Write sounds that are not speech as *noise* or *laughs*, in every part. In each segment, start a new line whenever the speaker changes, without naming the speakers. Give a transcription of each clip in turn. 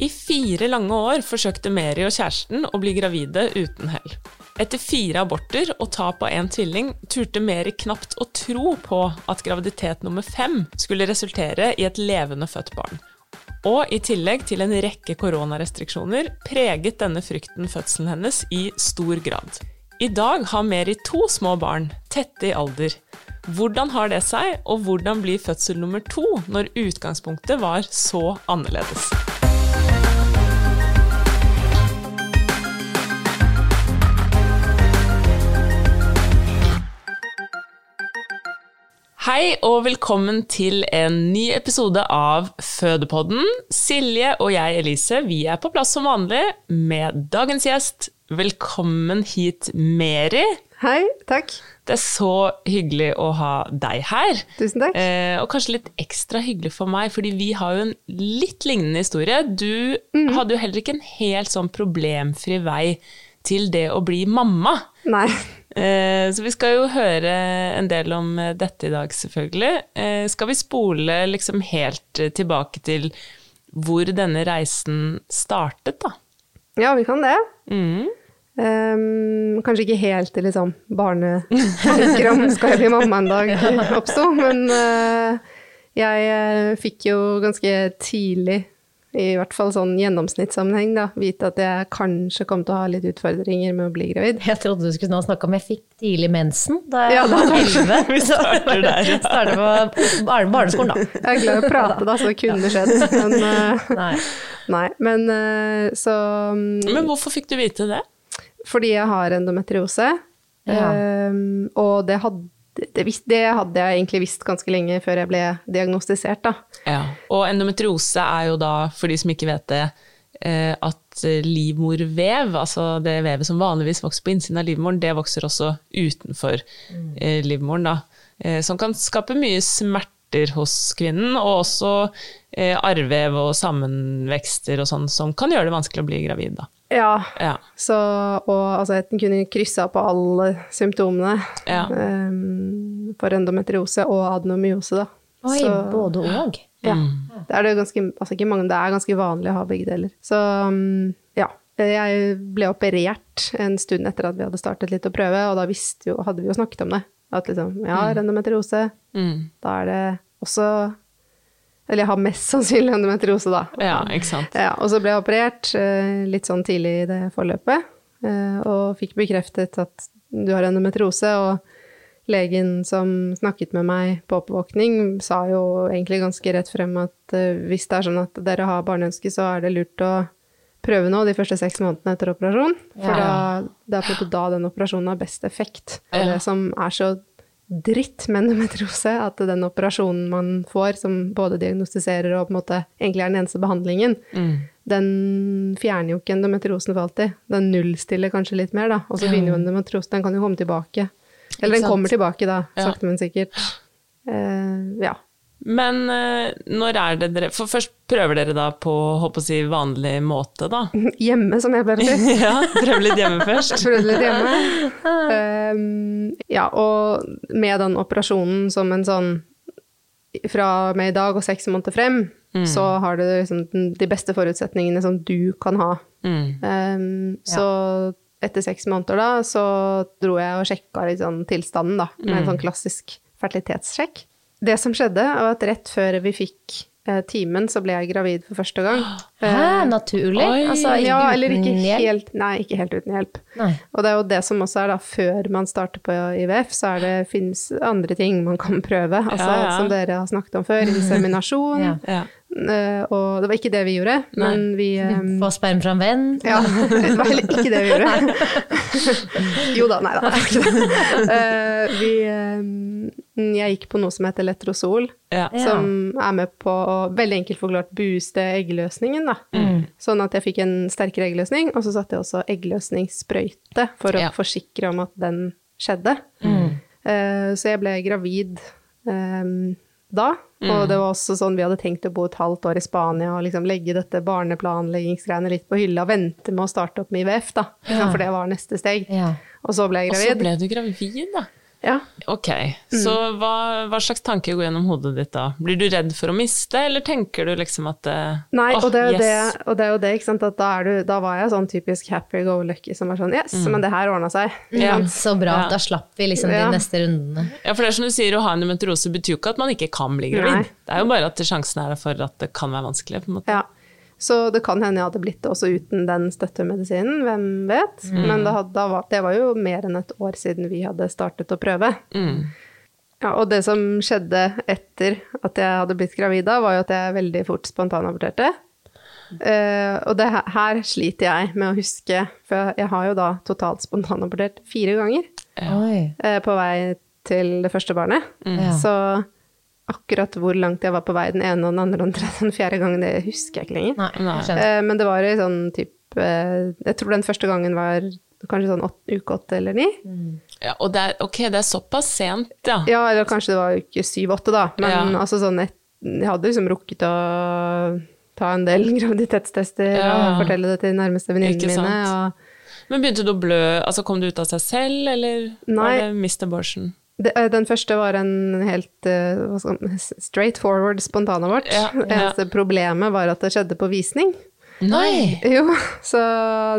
I fire lange år forsøkte Mary og kjæresten å bli gravide uten hell. Etter fire aborter og tap av en tvilling turte Mary knapt å tro på at graviditet nummer fem skulle resultere i et levende født barn. Og i tillegg til en rekke koronarestriksjoner preget denne frykten fødselen hennes i stor grad. I dag har Mary to små barn, tette i alder. Hvordan har det seg, og hvordan blir fødsel nummer to når utgangspunktet var så annerledes? Hei og velkommen til en ny episode av Fødepodden. Silje og jeg, Elise, vi er på plass som vanlig med dagens gjest. Velkommen hit, Meri.
Hei, takk.
Det er så hyggelig å ha deg her.
Tusen takk.
Eh, og kanskje litt ekstra hyggelig for meg, fordi vi har jo en litt lignende historie. Du
mm.
hadde jo heller ikke en helt sånn problemfri vei til det å bli mamma.
Nei.
Eh, Så vi skal jo høre en del om eh, dette i dag, selvfølgelig. Eh, Skal vi spole liksom helt tilbake til hvor denne reisen startet, da?
Ja, vi kan det.
Mm.
Um, kanskje ikke helt til liksom barnetanker om skal jeg bli mamma en dag oppsto, men uh, jeg fikk jo ganske tidlig, i hvert fall sånn gjennomsnittssammenheng, da, vite at jeg kanskje kom til å ha litt utfordringer med å bli gravid.
Jeg trodde du skulle nå snakke om jeg fikk tidlig mensen da jeg
Ja, da-
var elleve. *laughs*
Vi *laughs* starter der, ja.
Starter på barne barneskolen, da.
Jeg er glad i å prate, da, så det kunne skjedd. Men, *laughs* eh,
Nei.
nei, men eh, så mm,
Men hvorfor fikk du vite det?
Fordi jeg har endometriose.
Ja.
Um, og det hadde, det, det, det hadde jeg egentlig visst ganske lenge før jeg ble diagnostisert, da.
Ja. Og endometriose er jo da, for de som ikke vet det, eh, at livmorvev, altså det vevet som vanligvis vokser på innsiden av livmoren, det vokser også utenfor mm. livmoren, da. Eh, Som kan skape mye smerter hos kvinnen, og også arrvev og sammenvekster og sånn, som kan gjøre det vanskelig å bli gravid, da.
Ja,
Ja.
så, og altså, jeg kunne kryssa på alle symptomene
Ja.
um, for endometriose og adenomyose, da.
Oi,
Så-
både og.
Ja. Det er det ganske, altså ikke mange, det er ganske vanlig å ha begge deler. Så um, ja, jeg ble operert en stund etter at vi hadde startet litt å prøve, og da jo, hadde vi jo snakket om det. At liksom, ja, endometriose,
Mm.
da er det også Eller jeg har mest sannsynlig endometriose, da.
ja, ikke sant.
Ja, og så ble jeg operert eh, litt sånn tidlig i det forløpet, eh, og fikk bekreftet at du har endometriose, og legen som snakket med meg på oppvåkning, sa jo egentlig ganske rett frem at eh, hvis det er sånn at dere har barneønske, så er det lurt å prøve nå de første seks månedene etter operasjon, for
Ja.
da, det er på da den operasjonen har best effekt.
Ja.
det som er så dritt med endometriose, at den operasjonen man får, som både diagnostiserer og på en måte egentlig er den eneste behandlingen,
Mm.
den fjerner jo ikke endometriosen for alltid. Den nullstiller kanskje litt mer, da. Og så begynner jo endometriose, den kan jo komme tilbake. Eller den kommer tilbake, da, sakte, men sikkert. Uh, ja.
Men eh, når er det dere For først prøver dere da på håper å si, vanlig måte, da? *laughs*
Hjemme, som jeg pleier å si. *laughs*
ja, prøve litt hjemme *laughs* først.
prøve litt hjemme. Um, ja, og med den operasjonen som en sånn fra med i dag og seks måneder frem, så har du liksom de beste forutsetningene som du kan ha.
Mm.
Um, så etter seks måneder da, så dro jeg og sjekka litt sånn tilstanden da, med en sånn klassisk fertilitetssjekk. Det som skjedde, var at rett før vi fikk eh, timen, så ble jeg gravid for første gang.
Hæ, naturlig?
Oi.
Altså,
Ja, eller ikke
uten hjelp?
helt, nei, ikke helt uten hjelp.
Nei.
Og det er jo det som også er da, før man starter på IVF, så er det, fins andre ting man kan prøve. Altså,
Ja, ja.
som dere har snakket om før, inseminasjon.
Ja.
Eh, og det var ikke det vi gjorde, men vi um,
Få sperm fra en venn? *laughs*
Ja, det var heller ikke det vi gjorde. *laughs* jo da, nei da. *laughs* Eh, vi, um, jeg gikk på noe som heter letrosol,
Ja.
Som er med på å, veldig enkelt forklart, booste eggløsningen. Da.
Mm.
Sånn at jeg fikk en sterkere eggløsning, og så satte jeg også eggløsningssprøyte for å
Ja.
forsikre om at den skjedde.
Mm.
Uh, så jeg ble gravid eh, da,
Mm.
og det var også sånn vi hadde tenkt å bo et halvt år i Spania og liksom legge dette barneplanleggingsgreiene litt på hylla og vente med å starte opp med IVF, da.
Ja.
For det var neste steg.
Ja.
Og så ble jeg gravid.
Og så ble du gravid, da.
Ja.
Ok, så hva, hva slags tanker går gjennom hodet ditt da? Blir du redd for å miste, eller tenker du liksom at eh,
Nei,
åh,
og det er jo
yes.
det, og det, er jo det ikke sant, at da, er du, da var jeg sånn typisk happy go lucky som var sånn Yes, men det her ordna seg.
Ja.
Så bra,
Ja.
da slapp vi liksom
Ja.
de neste rundene.
Ja, for det er som du sier, å ha endometriose betyr jo ikke at man ikke kan bli gravid.
Nei.
Det er jo bare at sjansen er der for at det kan være vanskelig, på en måte.
Ja. Så det kan hende jeg hadde blitt det også uten den støttemedisinen, hvem vet.
Mm.
Men det, hadde, var, det var jo mer enn et år siden vi hadde startet å prøve.
Mm.
Ja, og det som skjedde etter at jeg hadde blitt gravid da, var jo at jeg veldig fort spontanaborterte. Uh, og det her, her sliter jeg med å huske, for jeg har jo da totalt spontanabortert fire ganger eh, på vei til det første barnet.
Ja.
Så akkurat hvor langt jeg var på vei den ene og den andre og den tredje og den fjerde gangen, det husker jeg ikke lenger.
Nei,
Nei.
Eh, men det var i sånn type eh, Jeg tror den første gangen var kanskje sånn åt, uke åtte eller ni.
Ja, og det er, ok, det er såpass sent, ja.
Ja, eller kanskje det var uke syv-åtte, da. Men
Ja.
altså sånn et, Jeg hadde liksom rukket å ta en del *laughs* graviditetstester
Ja.
og fortelle det til de nærmeste venninnene mine. Og
Men begynte du å blø, altså kom du ut av seg selv, eller
Nei.
var det Mr. abortion?
Det, eh, den første var en helt eh, skal man, straight forward spontanabort.
Ja, ja.
Eneste problemet var at det skjedde på visning.
Nei!
Jo, så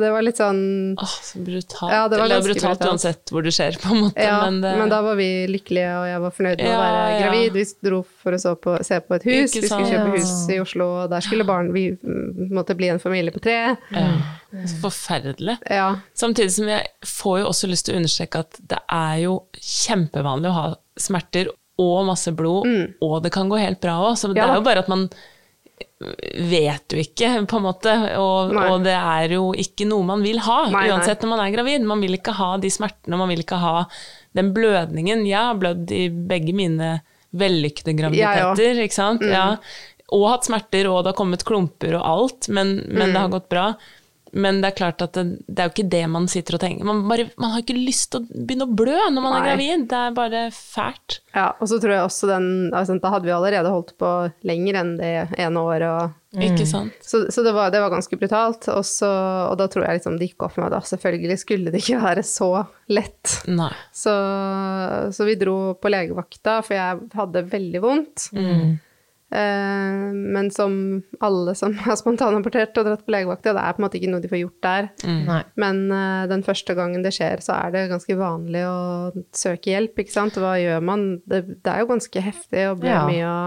det var litt sånn
Åh, så brutalt.
Ja, det var
Eller brutalt,
brutalt.
uansett hvor det skjer, på en måte.
Ja,
men,
men, da var vi lykkelige, og jeg var fornøyd med
Ja,
å være gravid. Vi dro for å så på, se på et hus, vi skulle kjøpe hus i Oslo, og der skulle barn Vi mm, måtte bli en familie på tre.
ja, forferdelig.
Ja.
Samtidig som jeg får jo også lyst til å understreke at det er jo kjempevanlig å ha smerter og masse blod, og det kan gå helt bra òg. Så det
Mm. Ja
er jo bare at man vet jo ikke, på en måte. Og, og det er jo ikke noe man vil ha,
Nei, nei.
uansett når man er gravid. Man vil ikke ha de smertene, man vil ikke ha den blødningen. Jeg har blødd i begge mine vellykkede graviditeter, ikke sant.
Mm.
Ja. Og hatt smerter, og det har kommet klumper og alt, men, men det har
Mm.
gått bra. Men det er klart at det, det er jo ikke det man sitter og tenker. Man, bare, man har ikke lyst til å begynne å blø når man er gravid. Det er bare fælt.
ja. Og så tror jeg også den altså, Da hadde vi allerede holdt på lenger enn det ene året. Og,
sant?
så så det, var, det var ganske brutalt. Og, så, og da tror jeg liksom det gikk opp for meg da selvfølgelig skulle det ikke være så lett.
Nei.
Så, så vi dro på legevakta, for jeg hadde veldig vondt. Eh, men som alle som *laughs* har spontanabortert og dratt på legevakta, det er på en måte ikke noe de får gjort der.
Mm.
Men eh, den første gangen det skjer, så er det ganske vanlig å søke hjelp, ikke sant. Hva gjør man? Det, det er jo ganske heftig og blir
Ja.
mye å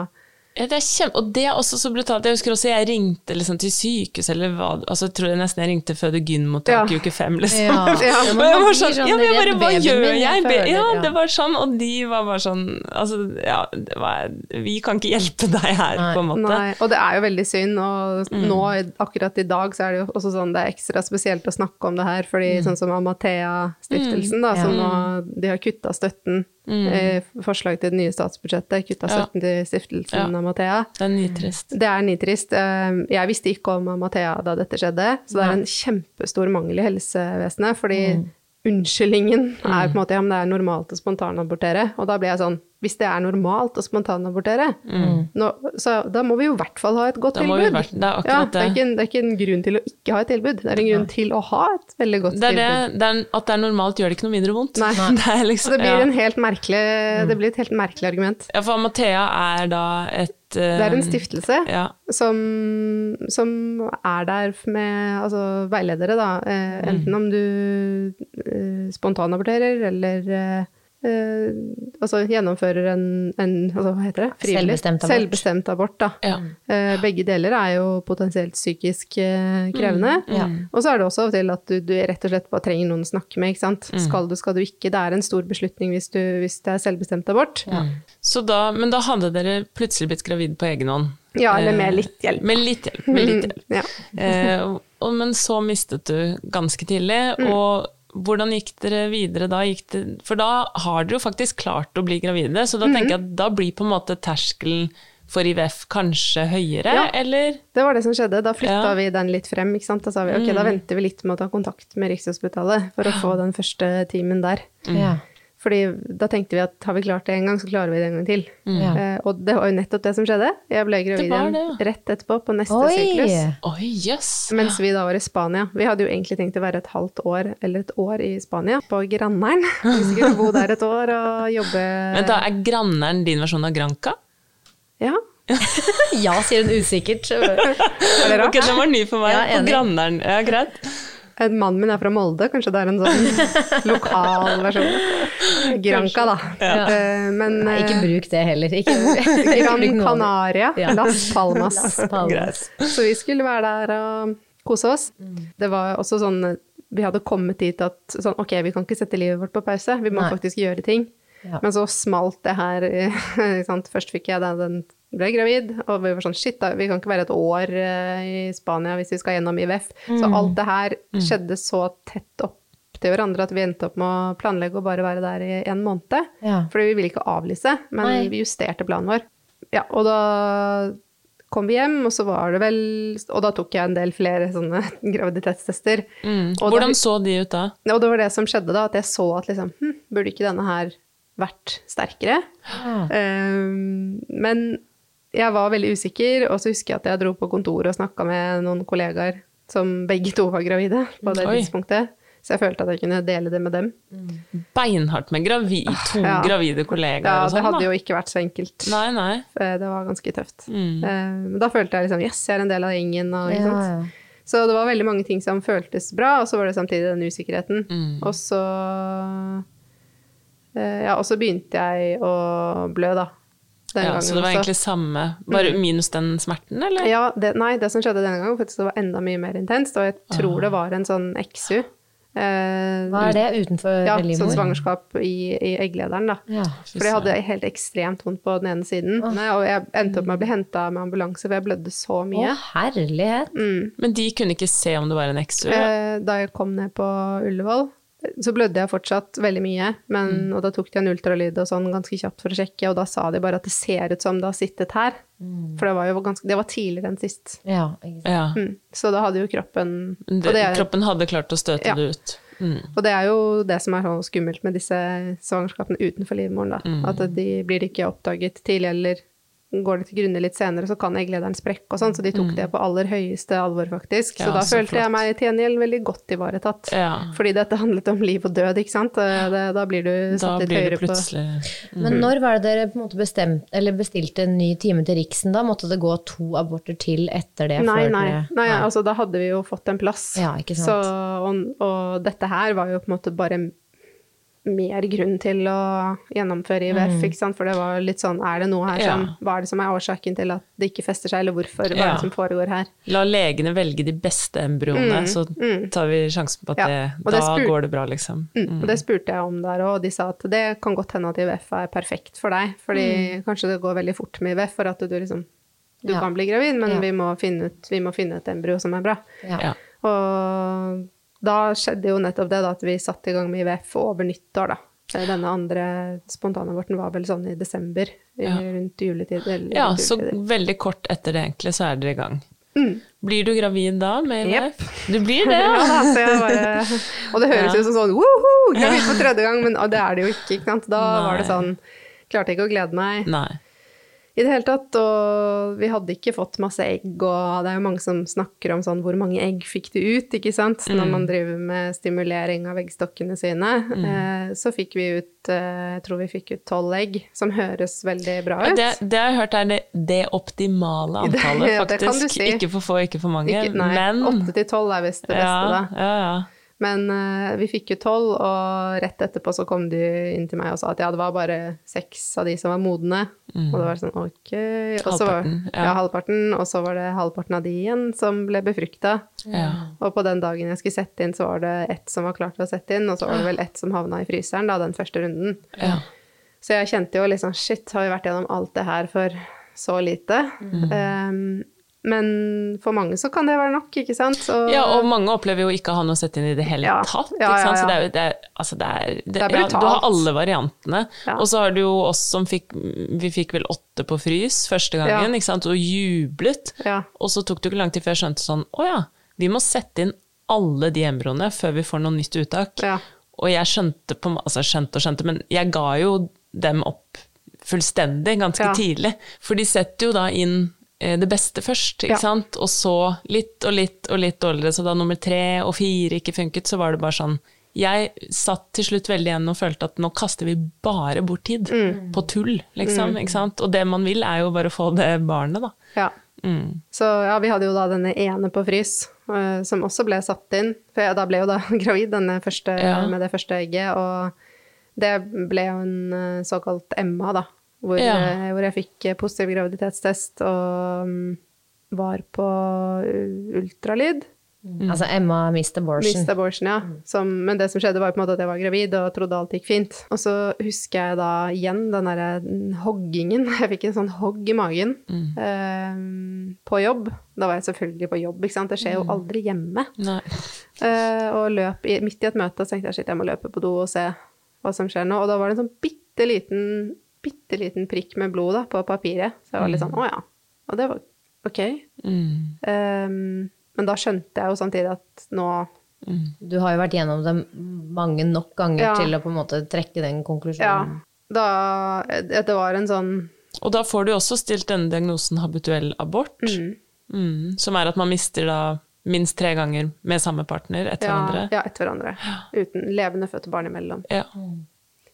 Ja, det er kjempe, og det er også så brutalt. Jeg husker også jeg ringte liksom til sykehus, eller hva altså, jeg tror jeg nesten jeg ringte føde gyn-mottak i
Ja.
uke fem, liksom.
Ja.
Ja, *laughs*
Og jeg var sånn,
sånn
ja, men jeg bare, hva gjør
jeg
jeg?
føler,
ja, det var sånn, og de var bare sånn, altså, ja, det var, vi kan ikke hjelpe *laughs* deg her,
Nei.
på en måte.
Nei, og det er jo veldig synd, og nå, akkurat i dag, så er det jo også sånn det er ekstra spesielt å snakke om det her, fordi sånn som Amathea-stiftelsen, da, som nå, de har kutta støtten i forslag til det nye statsbudsjettet, kutta
Ja.
til stiftelsen
Ja.
Amathea.
Det er nitrist.
Det er nitrist. Eh, Jeg visste ikke om Amathea da dette skjedde, så det er en kjempestor mangel i helsevesenet, fordi unnskyldningen er på en måte ja, men det er normalt å spontanabortere. Og da blir jeg sånn Hvis det er normalt å spontanabortere, nå, så da må vi jo i hvert fall ha et godt
Mm. Da
tilbud.
hvert- det er
ja, det, er ikke en, det er ikke en grunn til å ikke ha et tilbud, det er en grunn til å ha et veldig godt
Det
tilbud.
det er, at det er normalt gjør det ikke noe mindre vondt.
Nei. *laughs*
Det, er liksom,
det blir,
ja.
en helt merkelig, det blir et helt merkelig argument.
ja, for Amathea er da et
Det er en stiftelse
Ja.
som, som er der med altså, veiledere, da.
Mm.
enten om du uh, spontanaborterer eller eh, eh, altså gjennomfører en, en altså, hva heter det? Frivillig.
Selvbestemt abort.
Selvbestemt abort, da.
Ja.
Eh, begge deler er jo potensielt psykisk eh, krevende.
Ja.
Og så er det også av og til at du, du rett og slett bare trenger noen å snakke med. ikke sant? Skal du, skal du ikke? Det er en stor beslutning hvis, du, hvis det er selvbestemt abort. Ja,
Så da, men da hadde dere plutselig blitt gravid på egen hånd?
eller
Eh,
med litt hjelp.
Med litt hjelp. Med litt *laughs* hjelp.
Ja.
Eh, og, og- men så mistet du ganske tidlig,
Mm.
og hvordan gikk dere videre da? Gikk det, for da har dere jo faktisk klart å bli gravide, så da
Mm.
tenker jeg at da blir på en måte terskelen for IVF kanskje høyere,
Ja.
eller?
Det var det som skjedde. Da flytta
Ja.
vi den litt frem. ikke sant? Da sa vi ok, da venter vi litt med å ta kontakt med Rikshospitalet for å få den første timen der.
Ja.
Fordi da tenkte vi at har vi klart det en gang, så klarer vi det en gang til.
Mm.
Uh, og det var jo nettopp det som skjedde. Jeg ble gravid igjen rett etterpå, på neste
Oi!
syklus.
Oi, yes.
Mens vi da var i Spania. Vi hadde jo egentlig tenkt å være et halvt år eller et år i Spania, på Granneren. *laughs* Vi skulle bo der et år og jobbe
Men da er Granneren din versjon av Granca?
Ja. *laughs*
Ja, sier hun usikkert.
Er det rart?
Ok, den var ny for meg.
Ja,
på. Granneren, ja greit.
En Mannen min er fra Molde, kanskje det er en sånn *laughs* lokal versjon. Granca, da.
Ja.
Eh, Men
Nei, ikke
eh,
bruk det heller. Ikke, *laughs*
Gran. Canaria,
Ja.
Las Palmas.
Las Palmas.
Så vi skulle være der og kose oss. Det var også sånn Vi hadde kommet dit at sånn, ok, vi kan ikke sette livet vårt på pause, vi må
Nei.
faktisk gjøre ting.
Ja.
Men så smalt det her *laughs* ikke sant? Først fikk jeg den, den ble gravid, og vi var sånn shit, da, vi kan ikke være et år eh, i Spania hvis vi skal gjennom IVF.
Mm.
Så alt det her skjedde så tett opp til hverandre at vi endte opp med å planlegge å bare være der i en måned.
Ja.
Fordi vi ville ikke avlyse, men
Nei.
vi justerte planen vår. Ja, og da kom vi hjem, og så var det vel Og da tok jeg en del flere sånne *laughs* graviditetstester.
Mm.
Og da-
Hvordan så de ut da?
Og det var det som skjedde da, at jeg så at liksom hm, Burde ikke denne her vært sterkere? Um, men jeg var veldig usikker, og så husker jeg at jeg dro på kontoret og snakka med noen kollegaer som begge to var gravide på det
Oi.
tidspunktet. Så jeg følte at jeg kunne dele det med dem.
Beinhardt med gravi to
Ja.
gravide kollegaer
Ja,
og
det
sånn,
hadde
da.
jo ikke vært så enkelt.
Nei, nei.
Det var ganske tøft.
Mm.
Eh, Men da følte jeg liksom yes, jeg er en del av gjengen. Og, ikke
Ja,
sant?
ja.
Så det var veldig mange ting som føltes bra, og så var det samtidig den usikkerheten.
Mm.
Og så eh, Ja, og så begynte jeg å blø, da. Den
Ja,
gangen
så det var
også.
egentlig samme, bare minus den smerten, eller?
Ja, det, nei, det som skjedde denne gangen, faktisk det var enda mye mer intenst, og jeg tror
Ah.
det var en sånn XU. Eh,
Hva er det utenfor
Ja,
livmor?
sånn svangerskap i, i egglederen, da.
Ja.
For jeg hadde helt ekstremt vondt på den ene siden. Og jeg endte opp med å bli henta med ambulanse, for jeg blødde så mye.
Å,
oh,
herlighet.
Men de kunne ikke se om det var en XU?
Eh, Da jeg kom ned på Ullevål, så blødde jeg fortsatt veldig mye. Men, Og da tok de en ultralyd og sånn ganske kjapt for å sjekke, og da sa de bare at det ser ut som det har sittet her. For det var jo ganske, det var tidligere enn sist.
Ja.
Ja.
Mm. Så da hadde jo kroppen
Det,
og, det er,
kroppen hadde klart å støte
Ja.
det ut. Mm.
og det er jo det som er så skummelt med disse svangerskapene utenfor livmoren, da.
Mm.
At de blir ikke oppdaget tidlig, eller går det til grunne litt senere, så kan egglederen sprekke og sånn. Så de tok det på aller høyeste alvor, faktisk.
så Ja,
da
så
følte jeg meg til gjengjeld veldig godt ivaretatt.
Ja.
Fordi dette handlet om liv og død, ikke sant. Eh, Det, da blir du
Da
satt litt
blir
høyere
det
på
mm.
Men når var det dere på en måte bestemt, eller bestilte en ny time til Riksen da? Måtte det gå to aborter til etter det?
Nei,
før
nei,
dere-
nei, altså da hadde vi jo fått en plass.
Ja, ikke sant.
Så, og, og dette her var jo på en måte bare mer grunn til å gjennomføre IVF, sant? For det var litt sånn, er det noe her
som Ja.
hva er det som er årsaken til at det ikke fester seg, eller hvorfor, hva er det som foregår her?
La legene velge de beste embryoene, så tar vi sjansen på at
Mm, Ja,
det, da
det
går det bra, liksom.
Mm. Og det spurte jeg om der, og de sa at det kan godt hende at IVF er perfekt for deg, fordi kanskje det går veldig fort med IVF for at du liksom, du
Mm. Ja.
kan bli gravid, men
Ja.
vi, må ut, vi må finne et embryo som er bra.
Ja.
Ja.
Og da skjedde jo nettopp det, da, at vi satte i gang med IVF over nyttår, da. Denne andre spontanaborten var vel sånn i desember,
Ja.
rundt juletid. eller
ja,
rundt
så veldig kort etter det egentlig, så er dere i gang.
Mm.
Blir du gravid da med IVF?
Yep.
Du blir det, *laughs*
Ja,
ja?
da, bare, og det høres
Ja.
ut som sånn woho, gravid for tredje gang, men det er det jo ikke. ikke sant? Da var det sånn Klarte ikke å glede meg
Nei.
I det hele tatt. Og vi hadde ikke fått masse egg, og det er jo mange som snakker om sånn hvor mange egg fikk du ut, ikke sant,
Mm.
når man driver med stimulering av eggstokkene sine. Eh, så fikk vi ut eh, Jeg tror vi fikk ut tolv egg, som høres veldig bra ut.
Det, det har jeg hørt er det, det optimale *laughs* antallet,
det kan du
faktisk.
si.
Ikke for få, ikke for mange.
Ikke, nei,
men
åtte til tolv er visst det beste,
ja,
da.
ja, ja.
Men eh, vi fikk jo tolv, og rett etterpå så kom de inn til meg og sa at ja, det var bare seks av de som var modne. Og det var sånn ok. Og så var,
Mm. Halvparten, ja.
ja. halvparten. Og så var det halvparten av de igjen som ble befrukta.
ja.
Og på den dagen jeg skulle sette inn, så var det ett som var klart til å sette inn, og så var det vel ett som havna i fryseren, da, den første runden.
ja.
Så jeg kjente jo sånn shit, har vi vært gjennom alt det her for så lite?
Mm.
Um, men for mange så kan det være nok, ikke sant? Så,
Ja, og mange opplever jo ikke å ha noe å sette inn i det hele
Ja,
tatt.
ja,
Ikke sant?
ja,
Så det er jo det er, altså det er, det,
Det er
ja, Du har alle variantene.
Ja.
Og så har du jo oss som fikk Vi fikk vel åtte på frys første gangen,
Ja.
ikke sant, og jublet.
Ja.
Og så tok det ikke lang tid før jeg skjønte sånn Å ja, vi må sette inn alle de embryoene før vi får noe nytt uttak.
Ja.
Og jeg skjønte på Altså skjønte og skjønte, men jeg ga jo dem opp fullstendig ganske
Ja.
tidlig. For de setter jo da inn det beste først, ikke
Ja.
sant? Og så litt og litt og litt dårligere. Så da nummer tre og fire ikke funket, så var det bare sånn Jeg satt til slutt veldig igjen og følte at nå kaster vi bare bort tid
Mm.
på tull, liksom. Ikke sant? Og det man vil, er jo bare å få det barnet, da.
Ja.
Mm.
Så ja, vi hadde jo da denne ene på frys, uh, som også ble satt inn. For jeg, da ble jo da *laughs* gravid første,
Ja.
med det første egget, og det ble jo en uh, såkalt Emma, da. Hvor,
Ja.
eh, hvor jeg fikk eh, positiv graviditetstest og mm, var på ultralyd. ultralyd.
Altså Emma missed abortion.
Missed abortion, ja. Som, men det som skjedde, var på en måte at jeg var gravid og trodde alt gikk fint. Og så husker jeg da igjen den derre hoggingen. *laughs* Jeg fikk en sånn hogg i magen eh, på jobb. Da var jeg selvfølgelig på jobb, ikke sant. Det skjer jo aldri hjemme. Eh, og løp i, midt i et møte, og tenkte jeg shit, jeg må løpe på do og se hva som skjer nå. Og da var det en sånn bitte liten, bitte liten prikk med blod da, på papiret. Så jeg var litt sånn, å ja. Og det var ok.
Mm.
Um, men da skjønte jeg jo samtidig at nå
Du har jo vært gjennom det mange nok ganger
Ja.
til å på en måte trekke den konklusjonen.
Ja.
da,
Da Det var en sånn
Og da får du også stilt denne diagnosen habituell abort, mm. som er at man mister da minst tre ganger med samme partner etter
Ja,
hverandre.
ja etter hverandre. Uten levende fødte barn imellom.
Ja.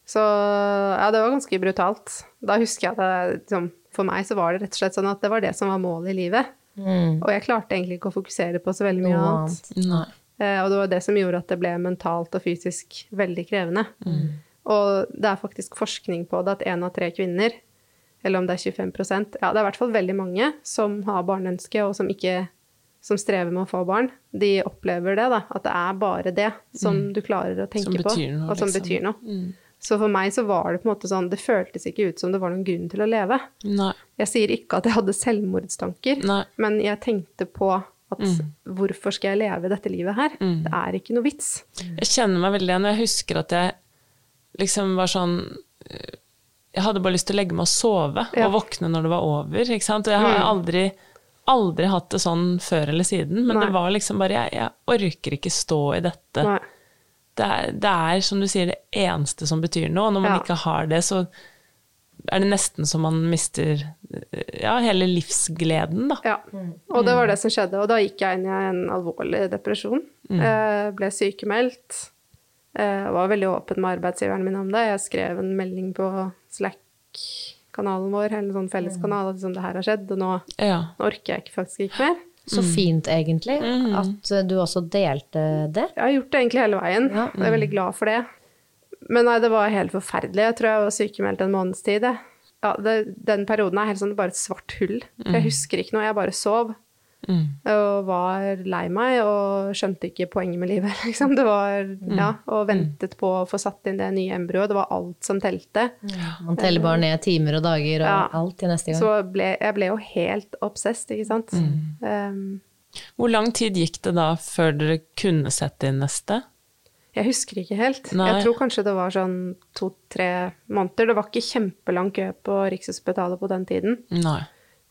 Så ja, det var ganske brutalt. Da husker jeg at det, liksom, for meg så var det rett og slett sånn at det var det som var målet i livet.
Mm.
Og jeg klarte egentlig ikke å fokusere på så veldig mye
no,
annet.
Nei.
Eh, og det var det som gjorde at det ble mentalt og fysisk veldig krevende. Og det er faktisk forskning på det at én av tre kvinner, eller om det er 25% ja, det er i hvert fall veldig mange som har barneønske, og som ikke som strever med å få barn, de opplever det, da. At det er bare det som du klarer å tenke på,
noe,
og som
liksom.
betyr noe. Så for meg så var det på en måte sånn Det føltes ikke ut som det var noen grunn til å leve.
Nei.
Jeg sier ikke at jeg hadde selvmordstanker,
Nei.
men jeg tenkte på at hvorfor skal jeg leve dette livet her? Det er ikke noe vits.
Jeg kjenner meg veldig igjen, jeg husker at jeg liksom var sånn Jeg hadde bare lyst til å legge meg og sove,
Ja.
og våkne når det var over. Ikke sant? Og jeg har aldri, aldri hatt det sånn før eller siden, men
Nei.
det var liksom bare Jeg, jeg orker ikke stå i dette.
Nei.
Det er, det er, som du sier, det eneste som betyr noe, og når man
Ja.
ikke har det, så er det nesten som man mister ja, hele livsgleden, da.
Ja. Og det var det som skjedde. Og da gikk jeg inn i en alvorlig depresjon. Eh, ble sykemeldt. Eh, var veldig åpen med arbeidsgiveren min om det. Jeg skrev en melding på Slack-kanalen vår, eller en sånn felleskanal, at liksom, det her har skjedd, og nå,
Ja.
nå orker jeg ikke faktisk ikke mer.
Så fint, egentlig, at eh, du også delte det.
Jeg har gjort det egentlig hele veien,
Ja.
jeg er veldig glad for det. Men nei, det var helt forferdelig. Jeg tror jeg var sykemeldt en måneds tid. Ja, det, den perioden er helt sånn bare et svart hull. Jeg husker ikke noe, jeg bare sov.
Mm.
Og var lei meg og skjønte ikke poenget med livet, *laughs* liksom. Det var, ja, Og ventet på å få satt inn det nye embryoet. Det var alt som telte.
Man teller bare ned timer og dager og
Ja.
alt til neste gang.
Så ble, jeg ble jo helt obsessed, ikke sant. Um,
Hvor lang tid gikk det da før dere kunne sette inn neste?
Jeg husker ikke helt.
Nei.
Jeg tror kanskje det var sånn to-tre måneder. Det var ikke kjempelang kø på Rikshospitalet på den tiden.
Nei.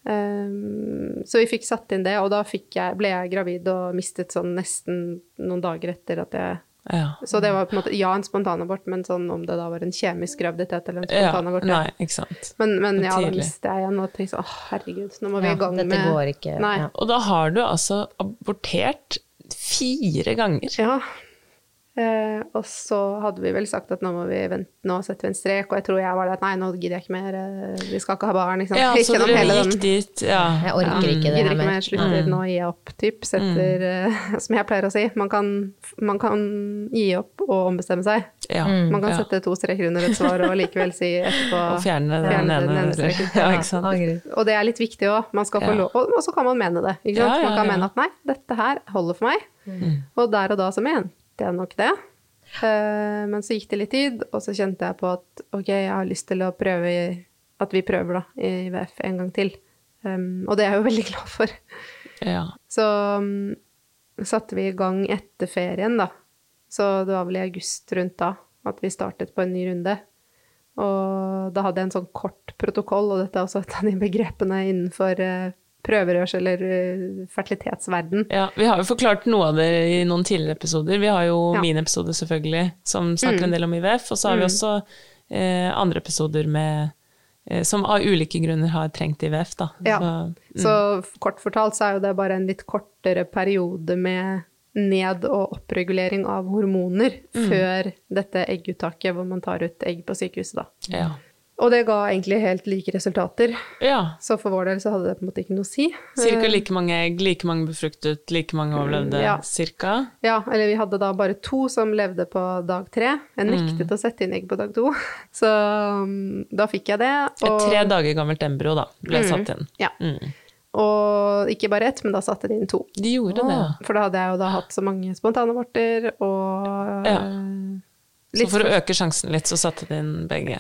Um, så vi fikk satt inn det, og da jeg, ble jeg gravid og mistet sånn nesten noen dager etter at jeg
ja.
Så det var på en måte ja, en spontanabort, men sånn om det da var en kjemisk graviditet eller en spontanabort
ja, Nei, ikke sant.
Men, men ja, da mistet jeg igjen og tenkte sånn, å herregud, nå må vi i gang
dette
med
går ikke.
Nei.
Og da har du altså abortert fire ganger.
Ja. Eh, og så hadde vi vel sagt at nå må vi vente, nå setter vi en strek, og jeg tror jeg var der at nei, nå gidder jeg ikke mer, eh, vi skal ikke ha barn. Ikke sant?
Ja, *laughs* så dere gikk dit, ja.
Jeg orker ikke det
Gidder
her
ikke mer, slutter,
Mm.
nå gir jeg opp, typ. Setter, eh, *laughs* som jeg pleier å si, man kan, man kan gi opp og ombestemme seg.
ja.
Man kan
ja.
sette to streker under et svar og likevel si etterpå *laughs*
Og fjerne den
fjerne den ene streken.
Ja, ikke sant.
Og det er litt viktig òg. Man skal få
Ja.
lov, og og så kan man mene det. Ikke sant?
Ja, ja,
Man kan mene at nei, dette her holder for meg.
Mm.
Og der og da så mente jeg nok det. Eh, men så gikk det litt tid, og så kjente jeg på at ok, jeg har lyst til å prøve at vi prøver da i VF en gang til. Um, og det er jeg jo *laughs* veldig glad for.
Ja.
Så um, satte vi i gang etter ferien, da. Så det var vel i august rundt da at vi startet på en ny runde. Og da hadde jeg en sånn kort protokoll, og dette er også et av de begrepene innenfor uh, prøverørs- eller uh, fertilitetsverden.
ja. Vi har jo forklart noe av det i noen tidligere episoder. Vi har jo
Ja.
min episode, selvfølgelig, som snakker
Mm.
en del om IVF, og så har vi
Mm.
også eh, andre episoder med eh, som av ulike grunner har trengt IVF, da.
Ja.
Så,
Så kort fortalt så er jo det bare en litt kortere periode med ned- og oppregulering av hormoner før dette egguttaket hvor man tar ut egg på sykehuset, da.
ja.
Og det ga egentlig helt like resultater.
ja.
Så for vår del så hadde det på en måte ikke noe å si.
Cirka
Eh,
like mange egg, like mange befruktet, like mange overlevde,
Ja.
cirka.
Ja, eller vi hadde da bare to som levde på dag tre. Jeg nektet
Mm.
å sette inn egg på dag to. *laughs* Så um, da fikk jeg det.
Et tre dager gammelt embryo, da, ble
Mm.
satt inn.
Ja.
Mm.
Og ikke bare ett, men da satte de inn to.
De gjorde det, ja.
For da hadde jeg jo da hatt så mange spontanaborter og
Ja.
eh,
Så for å øke sjansen litt, så satte de inn begge.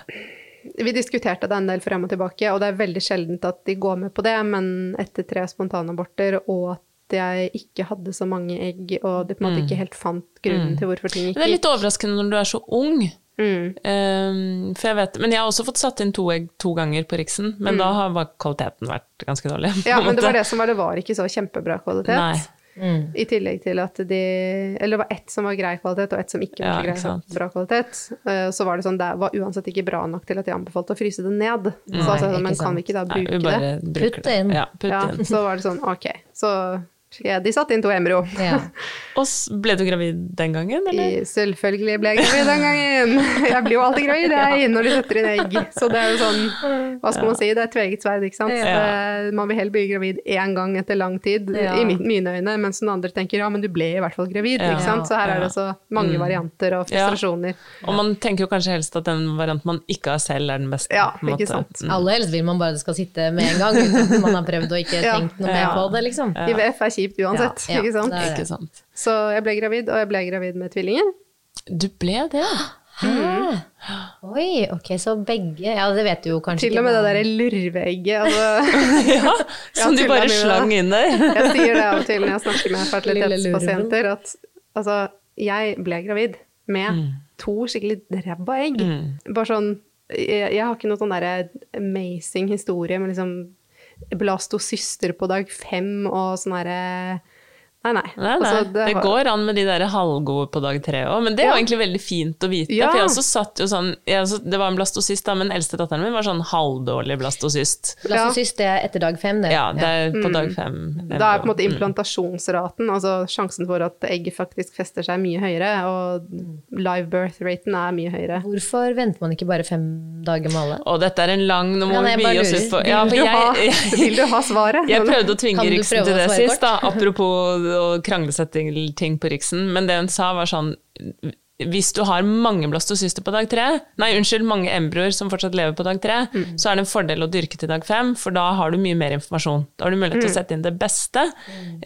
Vi diskuterte det en del frem og tilbake, og det er veldig sjeldent at de går med på det, men etter tre spontanaborter og at jeg ikke hadde så mange egg, og de på en måte
Mm.
ikke helt fant grunnen til hvorfor ting gikk
det er litt overraskende når du er så ung.
Mm.
Um, for jeg vet, men jeg har også fått satt inn to egg to ganger på Riksen, men da har kvaliteten vært ganske dårlig.
Mm. Ja, men det var det som var, det var ikke så kjempebra kvalitet.
Nei.
Mm.
I tillegg til at de Eller det var ett som var grei kvalitet, og ett som ikke var
Ja,
grei,
ikke
bra kvalitet. Eh, Så var det sånn, det var uansett ikke bra nok til at de anbefalte å fryse det ned. Så
Nei,
jeg sånn,
ikke
men kan vi ikke da
Nei,
bruke
vi bare
det?
Putt det inn.
Ja, putt
Ja,
inn.
så var det sånn, ok. Så ja, de satte inn to embryo.
Ja. *laughs*
Og ble du gravid den gangen, eller?
I- Selvfølgelig ble jeg gravid den gangen. Jeg blir jo alltid gravid jeg, *laughs* når de setter inn egg. Så det er jo sånn, hva skal man si, det er et tveget sverd, ikke sant.
Ja.
Det- Man vil heller bli gravid én gang etter lang tid,
Ja.
i mi- mine øyne, mens den andre tenker ja, men du ble i hvert fall gravid,
Ja.
ikke sant. Så her er det så mange varianter og
Ja.
frustrasjoner.
Og man tenker jo kanskje helst at den varianten man ikke har selv, er den beste.
Ja, ikke sant.
Mm.
Aller helst vil man bare det skal sitte med en gang, uten at man har prøvd og ikke
Ja.
tenkt noe mer på det, liksom.
IVF er kjipt uansett,
Ja, ja,
ikke sant.
det det.
Ikke sant.
Så jeg ble gravid, og jeg ble gravid med tvillinger.
Du ble det, ja.
Hæ? Oi, ok, så begge Ja, det vet du jo kanskje
Til og med det derre lurveegget. Altså, *laughs*
ja som du bare
med
slang inn der. *laughs*
jeg sier det av og til når jeg snakker med fertilitetspasienter, at altså, jeg ble gravid med to skikkelig ræva egg. Bare sånn jeg, jeg har ikke noe sånn derre amazing historie med liksom blastocyster på dag fem og sånn derre Nei, nei.
Nei, nei.
Altså,
det,
det,
går an med de der halvgode på dag tre òg, men det er jo
Ja.
egentlig veldig fint å vite.
Ja.
For jeg også satt jo sånn jeg også, Det var en blastocyst, da, men eldste datteren min var sånn halvdårlig blastocyst.
Blastocyst det er etter dag fem, det.
Ja, det er på dag fem.
Mm. Da er på en måte implantasjonsraten, altså sjansen for at egget faktisk fester seg, mye høyere, og live birth-raten er mye høyere.
Hvorfor venter man ikke bare fem dager med alle?
Og dette er en lang Nå må vi
jeg
oss ut på
Vil,
ja, for
du ha, *laughs*
jeg,
vil du ha svaret?
Jeg prøvde å tvinge Riksen til det sist, da, apropos å kranglesetting ting på Riksen, men det hun sa var sånn hvis du har mange blastocyster på dag tre, nei, unnskyld, mange embryoer som fortsatt lever på dag tre,
Mm.
så er det en fordel å dyrke til dag fem, for da har du mye mer informasjon. Da har du mulighet til
Mm.
å sette inn det beste,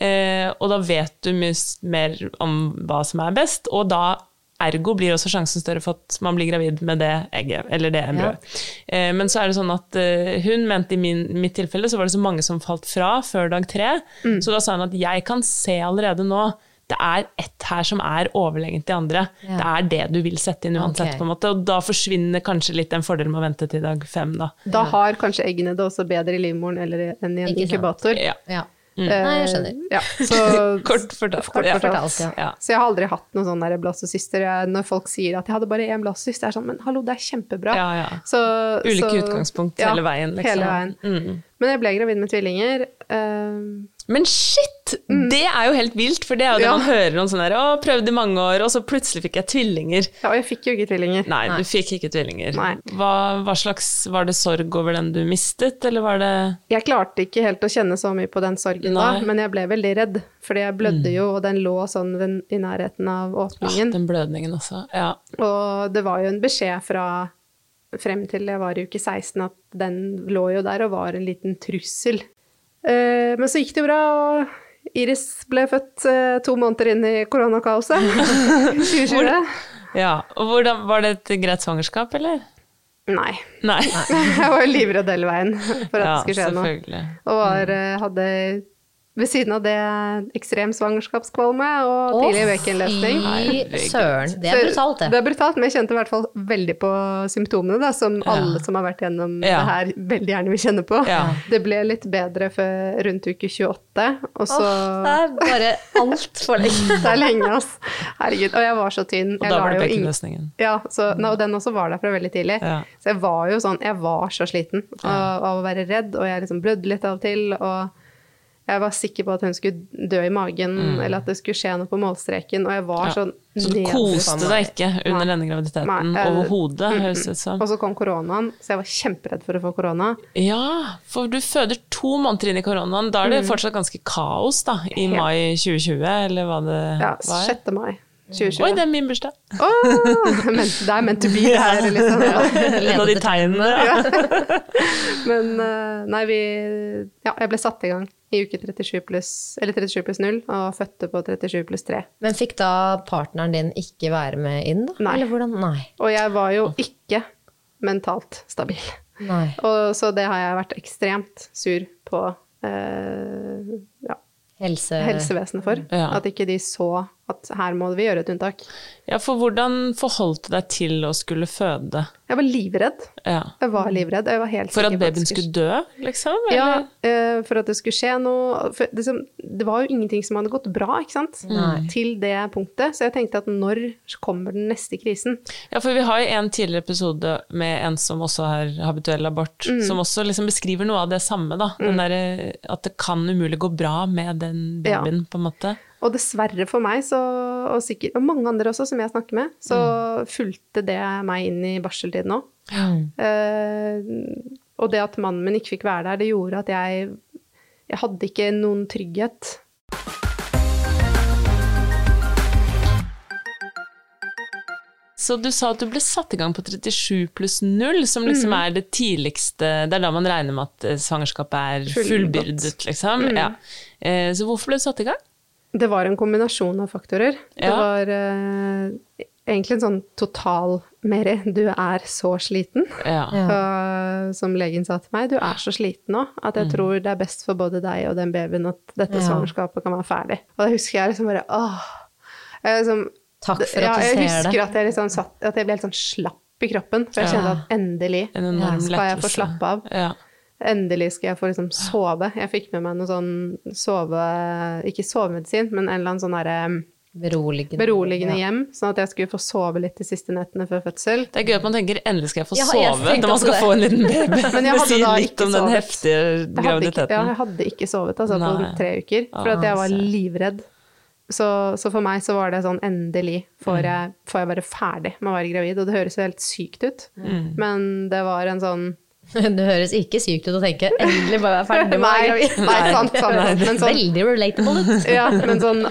eh, og da vet du mye mer om hva som er best, og da Ergo blir også sjansen større for at man blir gravid med det egget, eller det embryoet. Eh, men så er det sånn at eh, hun mente i min, mitt tilfelle så var det så mange som falt fra før dag tre, så da sa hun at jeg kan se allerede nå det er ett her som er overlegent de andre.
Ja.
Det er det du vil sette inn uansett,
Okay.
på en måte. Og da forsvinner kanskje litt den fordelen med å vente til dag fem, da.
Da har kanskje eggene det også bedre i livmoren eller enn i en inkubator.
Ja.
Ja.
Eh,
Nei, jeg skjønner.
Ja, så, *laughs*
Kort fortalt.
Kort
ja.
fortalt.
ja.
Ja.
så jeg har aldri hatt noen sånn der blastocyster. Når folk sier at jeg hadde bare én blastocyst, er sånn Men hallo, det er kjempebra.
Ja, ja.
Så,
Ulike
så-
utgangspunkt hele veien, liksom.
Hele veien.
Mm.
Men jeg ble gravid med tvillinger. eh,
Men shit! Det er jo helt vilt, for det er jo det
Mm. Ja.
man hører om sånn der Å, prøvde i mange år, og så plutselig fikk jeg tvillinger.
ja, og jeg fikk jo ikke tvillinger.
Nei, du fikk ikke tvillinger.
Nei.
Hva, hva slags Var det sorg over den du mistet, eller var det
Jeg klarte ikke helt å kjenne så mye på den sorgen da, men jeg ble veldig redd. Fordi jeg blødde jo, og den lå sånn i nærheten av
ah,
Ja,
den blødningen også? Ja.
Og det var jo en beskjed fra frem til jeg var i uke 16 at den lå jo der og var en liten trussel. Eh, men så gikk det jo bra, og Iris ble født eh, to måneder inn i koronakaoset. *laughs* 2020.
ja. Og hvordan, var det et greit svangerskap, eller?
Nei.
Nei. *laughs*
Jeg var jo livredd hele veien for at
Ja,
det skulle skje noe. Og var, eh, hadde ved siden av det ekstrem svangerskapskvalme og tidlig bekkenløsning.
Fy søren. Det er brutalt, det.
Det er brutalt, men jeg kjente i hvert fall veldig på symptomene, da, som alle som har vært gjennom
Ja.
det her, veldig gjerne vil kjenne på.
Ja.
Det ble litt bedre for rundt uke 28, og så
Det er bare altfor lenge. *laughs*
Det er lenge, ass. Herregud. Og jeg var så tynn.
Og da var det bekkenløsningen.
Ja, så, no, og den også var der fra veldig tidlig.
Ja.
Så jeg var jo sånn, jeg var så sliten av, av å være redd, og jeg liksom blødde litt av og til, og jeg var sikker på at hun skulle dø i magen, eller at det skulle skje noe på målstreken, og jeg var
Mm. Ja.
sånn
Så du koste deg ikke under
Nei.
denne graviditeten overhodet,
Mm,
høres ut som.
Og så kom koronaen, så jeg var kjemperedd for å få korona.
Ja, for du føder to måneder inn i koronaen. Da er det fortsatt ganske kaos, da, i
Mm.
Mai 2020, eller hva det
Ja,
var?
6. mai 2020.
Oi, det er min bursdag!
Oh, men det er meant to be, det her, liksom. *laughs*
Et av de tegnene. Ja. *laughs*
Men eh, nei, vi Ja, jeg ble satt i gang i uke 37 pluss, eller 37 pluss 0, og fødte på 37 pluss 3.
Men fikk da partneren din ikke være med inn, da?
Nei.
Eller hvordan? Nei.
Og jeg var jo ikke mentalt stabil.
Nei.
Og, så det har jeg vært ekstremt sur på eh, ja,
Helse...
helsevesenet for.
Ja.
At ikke de så at her må vi gjøre et unntak.
ja, for hvordan forholdt du deg til å skulle føde?
Jeg var livredd.
Ja.
Jeg var livredd. Jeg var helt
For at babyen skulle dø, liksom?
Ja,
Eller?
eh, for at det skulle skje noe for liksom, Det var jo ingenting som hadde gått bra, ikke sant?
Nei.
Til det punktet. Så jeg tenkte at når kommer den neste krisen?
Ja, for vi har jo en tidligere episode med en som også har habituell abort,
Mm.
som også liksom beskriver noe av det samme, da. Den Der, at det kan umulig gå bra med den
Ja.
babyen, på en måte.
Og dessverre for meg, så, og sikkert og mange andre også som jeg snakker med, så fulgte det meg inn i barseltiden òg. Eh, og det at mannen min ikke fikk være der, det gjorde at jeg Jeg hadde ikke noen trygghet.
Så du sa at du ble satt i gang på 37 pluss 0, som liksom
Mm.
er det tidligste Det er da man regner med at eh, svangerskapet er fullbyrdet, liksom.
Mm.
Ja. Eh, Så hvorfor ble du satt i gang?
Det var en kombinasjon av faktorer. Det var eh, egentlig en sånn total Meri, du er så sliten.
Ja.
Og som legen sa til meg, du er så sliten nå at jeg tror det er best for både deg og den babyen at dette
Ja.
svangerskapet kan være ferdig. Og da husker jeg liksom bare åh. Jeg liksom,
Takk for
ja,
at du
jeg
ser
husker
det.
at jeg, liksom satt, at jeg ble helt sånn slapp i kroppen. For jeg
Ja.
kjente at endelig
En enorm
skal jeg få slappe av.
Ja.
Endelig skal jeg få liksom sove. Jeg fikk med meg noe sånn sove... Ikke sovemedisin, men en eller annen sånn derre
Beroligende.
beroligende
Ja.
hjem, sånn at jeg skulle få sove litt de siste nettene før fødsel.
Det er gøy at man tenker 'endelig skal jeg få
Ja, jeg
sove' når man skal
det.
få en liten baby. *laughs*
Men jeg hadde da
litt
ikke
om den heftige
Jeg hadde ikke,
graviditeten.
ja, jeg hadde ikke sovet altså, på tre uker, for
Ah,
at jeg var livredd. Så, så for meg så var det sånn endelig
Mm.
får jeg, får jeg være ferdig med å være gravid. Og det høres jo helt sykt ut,
Mm.
men det var en sånn *laughs*
Det høres ikke sykt ut å tenke 'endelig bare være ferdig med å være
Nei,
gravid'.
nei, sant, sant, sant. Men sånn,
Veldig relatable
ja, men sånn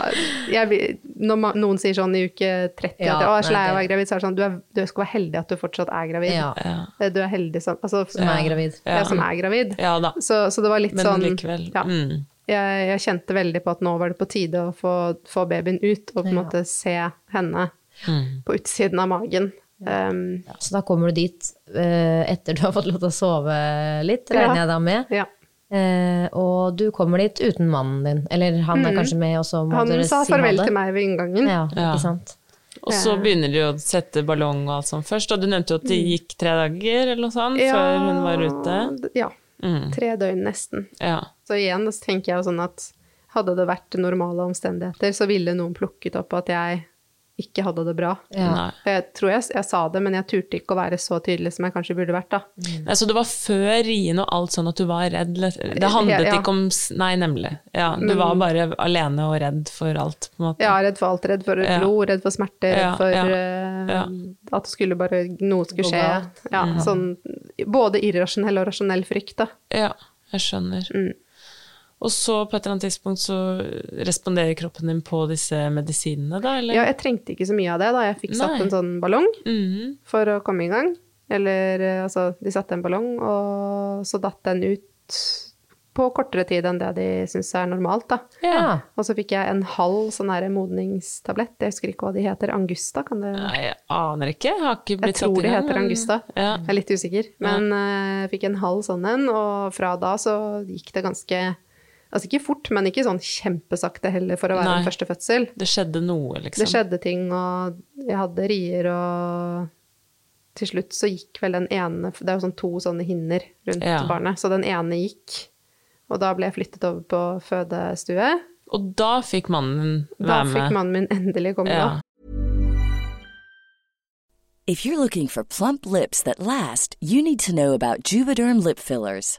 jeg, Når man, noen sier sånn i uke 30
Ja,
at å, jeg er så lei av å være gravid, så er det sånn du, er, du skal være heldig at du fortsatt er gravid.
Ja,
Ja.
Du er heldig som altså,
som er gravid.
Ja, som er gravid.
ja da.
Så, så det var litt
Men
sånn
likevel.
Ja.
Mm.
jeg, jeg kjente veldig på at nå var det på tide å få, få babyen ut, og på en
Ja.
måte se henne
Mm.
på utsiden av magen. Um,
Så da kommer du dit uh, etter du har fått lov til å sove litt,
Ja.
regner jeg da med.
ja.
Uh, og du kommer dit uten mannen din. Eller han er kanskje med, og så må
Mm. Han
dere
sa
si ha
farvel til meg ved inngangen.
Ja,
Ja.
ikke sant.
Og så begynner de å sette ballong og alt sånt først, og du nevnte jo at det gikk tre dager eller noe sånt før hun var ute.
Ja.
Mm.
Tre døgn nesten.
Ja.
Så igjen så tenker jeg jo sånn at hadde det vært normale omstendigheter, så ville noen plukket opp at jeg ikke hadde det bra.
Ja.
Jeg tror jeg, jeg sa det, men jeg turte ikke å være så tydelig som jeg kanskje burde vært, da.
Nei, så det var før rien og alt sånn at du var redd? Det handlet
Ja, ja.
ikke om Nei, nemlig. Ja, du
Men-
var bare alene og redd for alt, på en måte.
Ja, redd for alt. Redd for
Ja.
blod, redd for smerte, redd for
ja, ja.
at det skulle bare Noe skulle skje. Ja, sånn både irrasjonell og rasjonell frykt, da.
Ja, jeg skjønner.
Mm.
Og så på et eller annet tidspunkt så responderer kroppen din på disse medisinene, da, eller?
Ja, jeg trengte ikke så mye av det da jeg fikk satt en sånn ballong
Mhm.
for å komme i gang. Eller eh, altså, de satte en ballong, og så datt den ut på kortere tid enn det de syns er normalt, da.
Ja.
Og så fikk jeg en halv sånn her modningstablett, jeg husker ikke hva de heter, Angusta, kan det
Nei, jeg aner ikke. Jeg har ikke
Jeg
blitt satt
tror
i
de heter
men-
Angusta.
Ja.
Jeg er litt usikker. Men eh, jeg fikk en halv sånn en, og fra da så gikk det ganske Altså ikke fort, men ikke sånn kjempesakte heller for å være
Nei.
en første fødsel.
Det skjedde noe, liksom.
Det skjedde ting, og jeg hadde rier, og til slutt så gikk vel den ene Det er jo sånn to sånne hinner rundt
Ja.
barnet, så den ene gikk. Og da ble jeg flyttet over på fødestue.
Og da fikk mannen
Da
være
fikk mannen min endelig komme,
Ja.
da.
If you're looking for plump lips that last, you need to know about Juvederm lip fillers.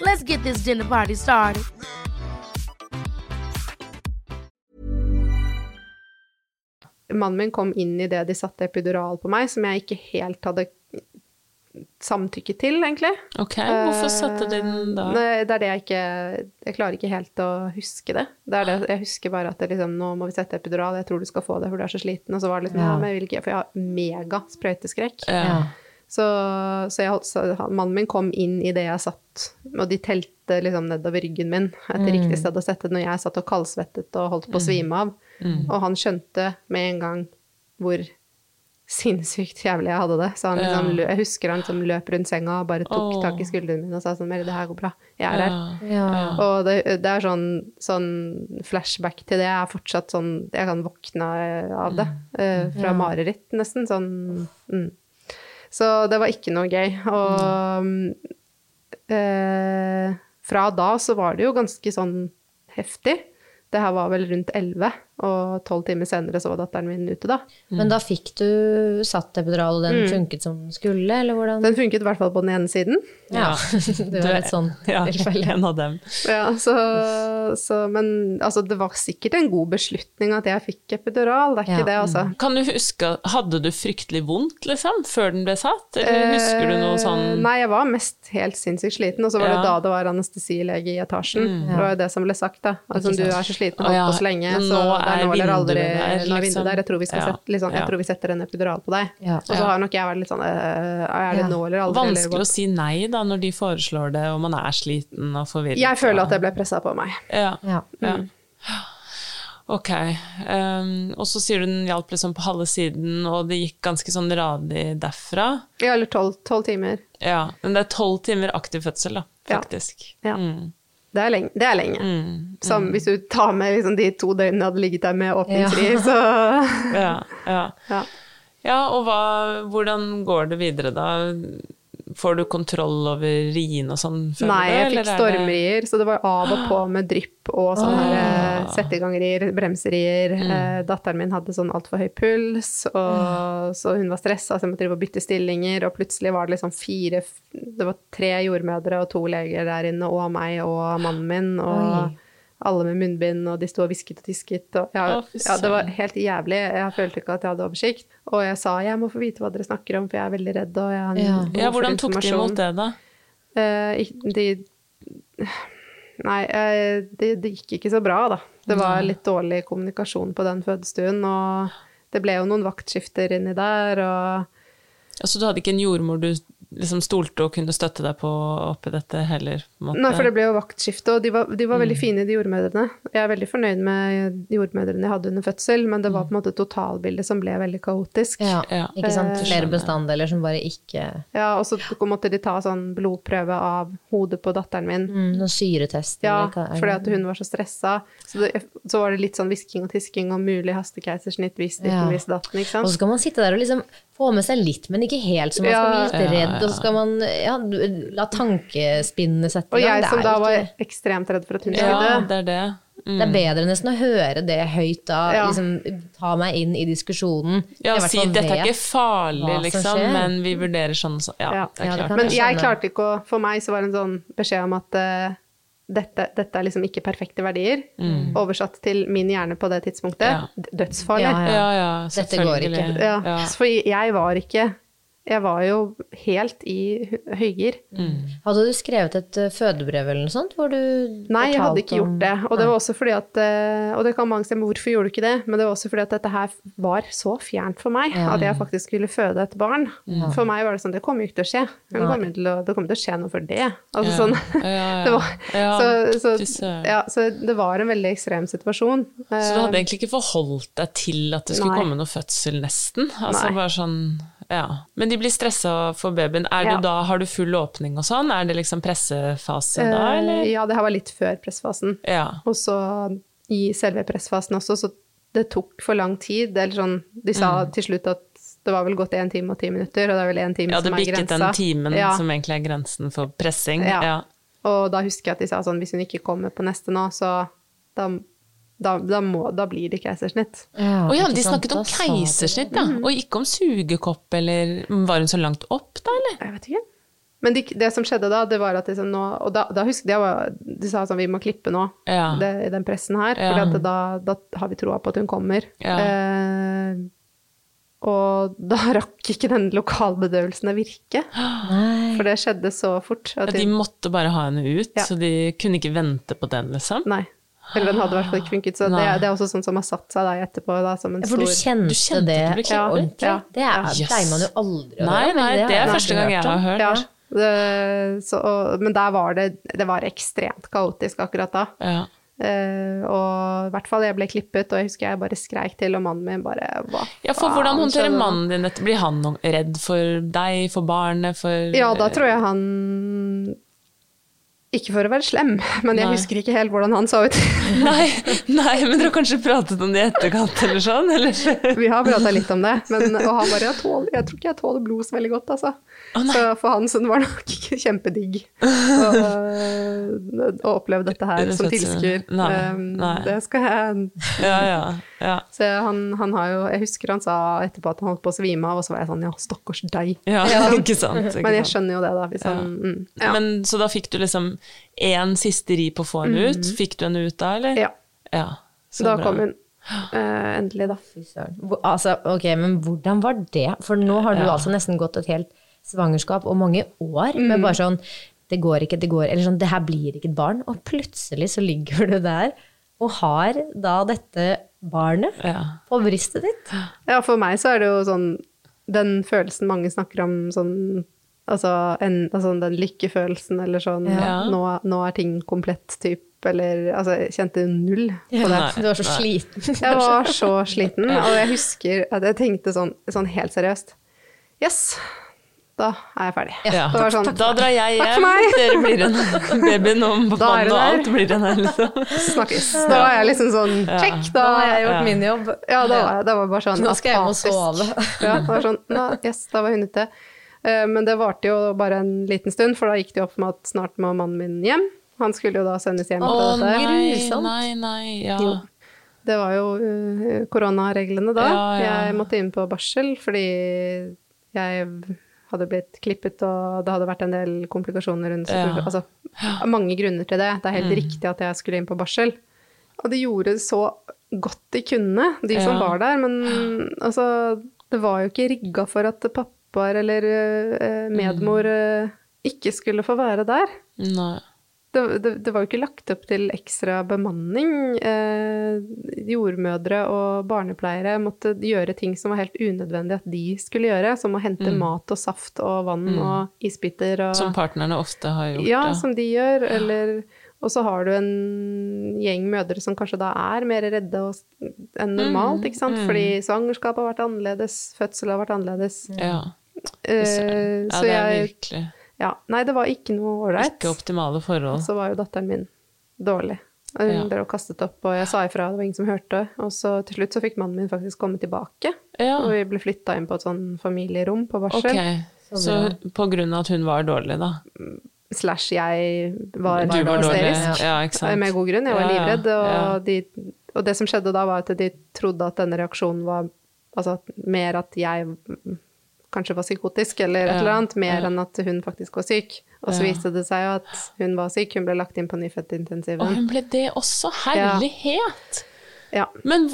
Let's get this dinner party started.
Mannen min kom inn i det de satte epidural på meg, som jeg ikke helt hadde samtykket til, egentlig.
Ok, hvorfor satte de den da?
Eh, det er det jeg ikke Jeg klarer ikke helt å huske det. det, er det jeg husker bare at det liksom, nå må vi sette epidural, jeg tror du skal få det, for du er så sliten. Og så var det liksom,
Ja.
ja, men jeg vil ikke, for jeg har mega sprøyteskrekk.
Ja.
Så, så, jeg, så mannen min kom inn i det jeg satt, og de telte liksom nedover ryggen min et riktig sted å sette når jeg satt og kaldsvettet og holdt på å svime av. Og han skjønte med en gang hvor sinnssykt jævlig jeg hadde det. Så han liksom,
Ja.
jeg husker han liksom løp rundt senga og bare tok
oh.
tak i skuldrene mine og sa sånn Meri, det her går bra. Jeg er her.
Ja.
Ja.
Og det, det er sånn, sånn flashback til det Jeg er fortsatt sånn Jeg kan våkne av det. Uh, fra mareritt, nesten. Sånn mm. Så det var ikke noe gøy. Og mm, eh, fra da så var det jo ganske sånn heftig. Det her var vel rundt elleve, og tolv timer senere så var datteren min ute, da.
Men da fikk du satt epidural, og den funket som den skulle, eller hvordan?
Den funket i hvert fall på den ene siden.
Ja, *laughs* det var et sånn *laughs*
ja,
tilfelle.
en av dem.
Ja, så, så, men altså, det var sikkert en god beslutning at jeg fikk epidural, det er ikke
Ja.
det, altså.
Kan du huske, hadde du fryktelig vondt, liksom, før den ble satt? Eller husker du noe sånn
Eh, Nei, jeg var mest helt sinnssykt sliten, og så var det da det var anestesilege i etasjen. Det var jo det som ble sagt, da. Altså, du er så sliten og holdt på så lenge, så
er
er nå eller aldri.
der,
er vinduet
liksom.
der. Jeg tror, vi skal
Ja,
sette, sånn, jeg
ja.
tror vi setter en epidural på deg.
Ja.
Og så har nok jeg vært litt sånn øh, Er det
Ja.
nå eller aldri?
Vanskelig
eller
å si nei da, når de foreslår det, og man er sliten og forvirret.
Jeg føler at det ble pressa på meg.
Ja,
Ja.
ja. Ok. Um, og så sier du den hjalp liksom på halve siden, og det gikk ganske sånn radig derfra.
Ja, eller tolv tolv timer.
Ja, men det er tolv timer aktiv fødsel, da,
Ja.
faktisk.
Ja.
Mm.
Det er lenge. Det er lenge. Som hvis du tar med liksom de to døgnene jeg hadde ligget der med åpningsfri, *laughs* så
Ja, ja.
ja.
ja, og hva, hvordan går det videre da? Får du kontroll over riene og sånn?
Nei, jeg fikk
er det-
stormrier, så det var av og *gasps* på med drypp og sånne
Ah.
her, eh, sette bremserier.
Mm.
Eh, datteren min hadde sånn altfor høy puls, og, så hun var stressa, så jeg måtte drive og bytte stillinger, og plutselig var det liksom fire Det var tre jordmødre og to leger der inne, og meg og mannen min, og
Oi.
alle med munnbind, og de sto og hvisket og tisket. Og, ja, ja, det var helt jævlig. Jeg følte ikke at jeg hadde oversikt. Og jeg sa jeg må få vite hva dere snakker om, for jeg er veldig redd, og jeg har
Ja.
Ja, hvordan tok de imot det, da?
Eh, de Nei, eh, det, det gikk ikke så bra, da. Det var litt dårlig kommunikasjon på den fødestuen, og det ble jo noen vaktskifter inni der, og
Altså, du hadde ikke en jordmor du liksom stolte og kunne støtte deg på oppi dette heller? På måte.
Nei, for det ble jo vaktskifte, og de var, de var veldig
Mm.
fine, de jordmødrene. Jeg er veldig fornøyd med jordmødrene jeg hadde under fødsel, men det var på en måte totalbildet som ble veldig kaotisk.
Ja,
Ja.
ikke sant.
Eh,
Flere bestanddeler som bare ikke
Ja, og så måtte de ta sånn blodprøve av hodet på datteren min.
mm, Noen syretest
Ja, fordi at hun var så stressa. Så, det, så var det litt sånn hvisking og tisking om mulig hastekeisersnitt hvis det
Ja.
ikke hvis datten, ikke sant.
Og så skal man sitte der og liksom få med seg litt, men ikke helt, så man skal bli litt redd. Og så skal man ja, la tankespinnene sette
Og
i gang.
jeg
Det
som
er
da
ikke-
var ekstremt redd for at hun skulle
Ja, det er det. Mm.
Det er bedre nesten å høre det høyt da,
Ja.
liksom ta meg inn i diskusjonen.
Ja,
Jeg
si dette er ikke farlig, liksom, men vi vurderer sånn og sånn. Ja,
Ja.
det er
Ja, det
klart.
Men
jeg
jeg klarte ikke å For meg så var det en sånn beskjed om at uh, dette, dette er liksom ikke perfekte verdier. Oversatt til min hjerne på det tidspunktet.
Ja.
Dødsfarlig.
Ja,
Ja, ja,
Dette går ikke.
Ja,
Ja.
For jeg var ikke Jeg var jo helt i høygir. Mm.
Hadde du skrevet et eh, fødebrev eller noe sånt? Hvor du
Nei, jeg hadde ikke gjort det. Og det var også fordi at eh, Og det kan mange stemme, hvorfor gjorde du ikke det? Men det var også fordi at dette her var så fjernt for meg,
Ja.
at jeg faktisk skulle føde et barn. For meg var det sånn, det kommer jo ikke til å skje. Det kommer, til å, det kommer til å skje noe for det. Altså
Ja.
sånn.
Ja, ja, *laughs*
Det var,
ja.
så, så, ja, så det var en veldig ekstrem situasjon.
Så du hadde egentlig ikke forholdt deg til at det skulle
Nei.
komme noe fødsel, nesten? Altså
Nei.
bare sånn, ja. Men de blir stressa for babyen.
Ja.
du da, har du full åpning og sånn? Er det liksom pressefase
Eh,
da, eller?
Ja, det her var litt før pressfasen.
Ja.
Og så i selve pressfasen også, så det tok for lang tid. Eller sånn, de sa til slutt at det var vel gått én time og ti minutter, og det er vel én time
ja, det
som er
bikket den timen
Ja.
som egentlig er grensen for pressing.
Ja.
Ja.
Og da husker jeg at de sa sånn, hvis hun ikke kommer på neste nå, så da, da, da, må, da blir det keisersnitt.
Ja,
ja, de
sant,
snakket om keisersnitt, ja. og ikke om sugekopp, eller Var hun så langt opp, da, eller?
Jeg vet ikke. Men de, det som skjedde da, det var at liksom nå Og da, da husker jeg De sa sånn, vi må klippe nå,
Ja.
det, i den pressen her.
Ja.
For da, da har vi troa på at hun kommer.
Ja.
Eh, og da *laughs* rakk ikke den lokalbedøvelsen å virke.
Nei.
For det skjedde så fort.
Ja, de måtte bare ha henne ut,
Ja.
så de kunne ikke vente på den, liksom?
Nei. Eller den hadde i hvert fall ikke funket. Så det, det er også sånn som har satt seg da etterpå, da, som en
Ja, For du kjente,
Du kjente
det
at ja,
ordentlig?
Ja.
Det er,
Yes.
pleier man jo aldri å
Nei, nei, det
det
er første gang jeg har hørt.
Ja. Det, så, og, men der var det, det var ekstremt kaotisk akkurat da.
Ja.
Uh, og i hvert fall jeg ble klippet, og jeg husker jeg bare skreik til, og mannen min bare hva
Ja, for hvordan håndterer mannen din dette? Blir han redd for deg, for barnet, for
Ja, da tror jeg han Ikke for å være slem, men jeg
Nei.
husker ikke helt hvordan han så ut. *laughs*
Nei, nei, men dere har kanskje pratet om det i etterkant, eller sånn? Eller? *laughs*
Vi har prata litt om det, men, og han bare jeg, tåler, 'Jeg tror ikke jeg tåler blod så veldig godt', altså.
Oh,
så for han så var nok ikke *laughs* kjempedigg å, å oppleve dette her som tilskuer. Um. Det skal jeg
Ja, ja, ja.
Så han, han har jo Jeg husker han sa etterpå at han holdt på å svime av, og så var jeg sånn Ja, stakkars deg.
ja, ikke sant. Ikke
Men jeg skjønner jo det, da. Hvis han, mm.
Men, så da fikk du liksom én siste ri på å få henne ut? Fikk du henne ut da, eller?
ja.
Ja, så
Da
bra.
kom hun. Uh, *gasps* endelig, da.
Fy søren. Altså, ok, men hvordan var det? For nå har du
Ja.
altså nesten gått et helt svangerskap og mange år
Mm.
med bare sånn Det går ikke, det går Eller sånn, det her blir ikke et barn. Og plutselig så ligger du der og har da dette barnet
Ja.
på brystet ditt.
Ja, for meg så er det jo sånn den følelsen mange snakker om sånn Altså, en, altså den lykkefølelsen eller sånn
Ja.
nå, nå er ting komplett typ, eller Altså, jeg kjente null på det.
Nei,
Du var så
nei.
sliten. *laughs*
Jeg var *laughs* så sliten, og jeg husker at jeg tenkte sånn, sånn helt seriøst Yes, da er jeg ferdig.
Ja.
Det var sånn,
Da drar jeg hjem, dere blir en *laughs* babyen
nå,
mannen og alt blir en her, liksom.
Snakkes. Da var jeg liksom sånn Check, da.
Da har jeg gjort
Ja.
min jobb.
Ja, da var jeg da var bare sånn
Nå skal jeg hjem og sove.
Ja, da var sånn, nå, yes, da var hun ute. Eh, Men det varte jo bare en liten stund, for da gikk det opp med at snart må mannen min hjem. Han skulle jo da sendes hjem.
Å
til
nei,
grusomt.
nei, nei, ja.
Jo. Det var jo uh, koronareglene da.
Ja, ja.
Jeg måtte inn på barsel fordi jeg hadde blitt klippet, og det hadde vært en del komplikasjoner rundt
Ja. Mm.
Altså, mange grunner til det. Det er helt riktig at jeg skulle inn på barsel. Og de gjorde så godt de kunne, de som var der. Men altså, det var jo ikke rigga for at pappaer eller uh, medmor
Mm.
eh, ikke skulle få være der.
Nei.
Det, det, det var jo ikke lagt opp til ekstra bemanning. Eh, jordmødre og barnepleiere måtte gjøre ting som var helt unødvendig at de skulle gjøre, som å hente mat og saft og vann og isbiter og
Mm. Som partnerne ofte har gjort.
Ja,
Da.
som de gjør. Eller Og så har du en gjeng mødre som kanskje da er mer redde enn normalt, ikke sant? Fordi svangerskapet har vært annerledes, fødsel har vært annerledes.
ja.
Eh,
ja,
så
det er virkelig
Ja, nei, det var ikke noe ålreit.
ikke optimale forhold.
Så var jo datteren min dårlig. Hun
Ja.
ble kastet opp, og jeg sa ifra, det var ingen som hørte. Og så til slutt så fikk mannen min faktisk komme tilbake.
Ja,
Og vi ble flytta inn på et sånn familierom på barsel.
Okay. Så på grunn av at hun var dårlig, da?
Slash jeg var,
var dårlig?
hysterisk.
Ja, sant?
Med god grunn. Jeg var
Ja, ja,
livredd. Og,
ja.
de, og det som skjedde da, var at de trodde at denne reaksjonen var altså, mer at jeg kanskje var psykotisk, eller et eller annet, mer enn at hun faktisk var syk. Og så viste det seg jo at hun var syk. Hun ble lagt inn på nyfødtintensiven.
Og hun ble det også? Herlighet!
Ja.
Men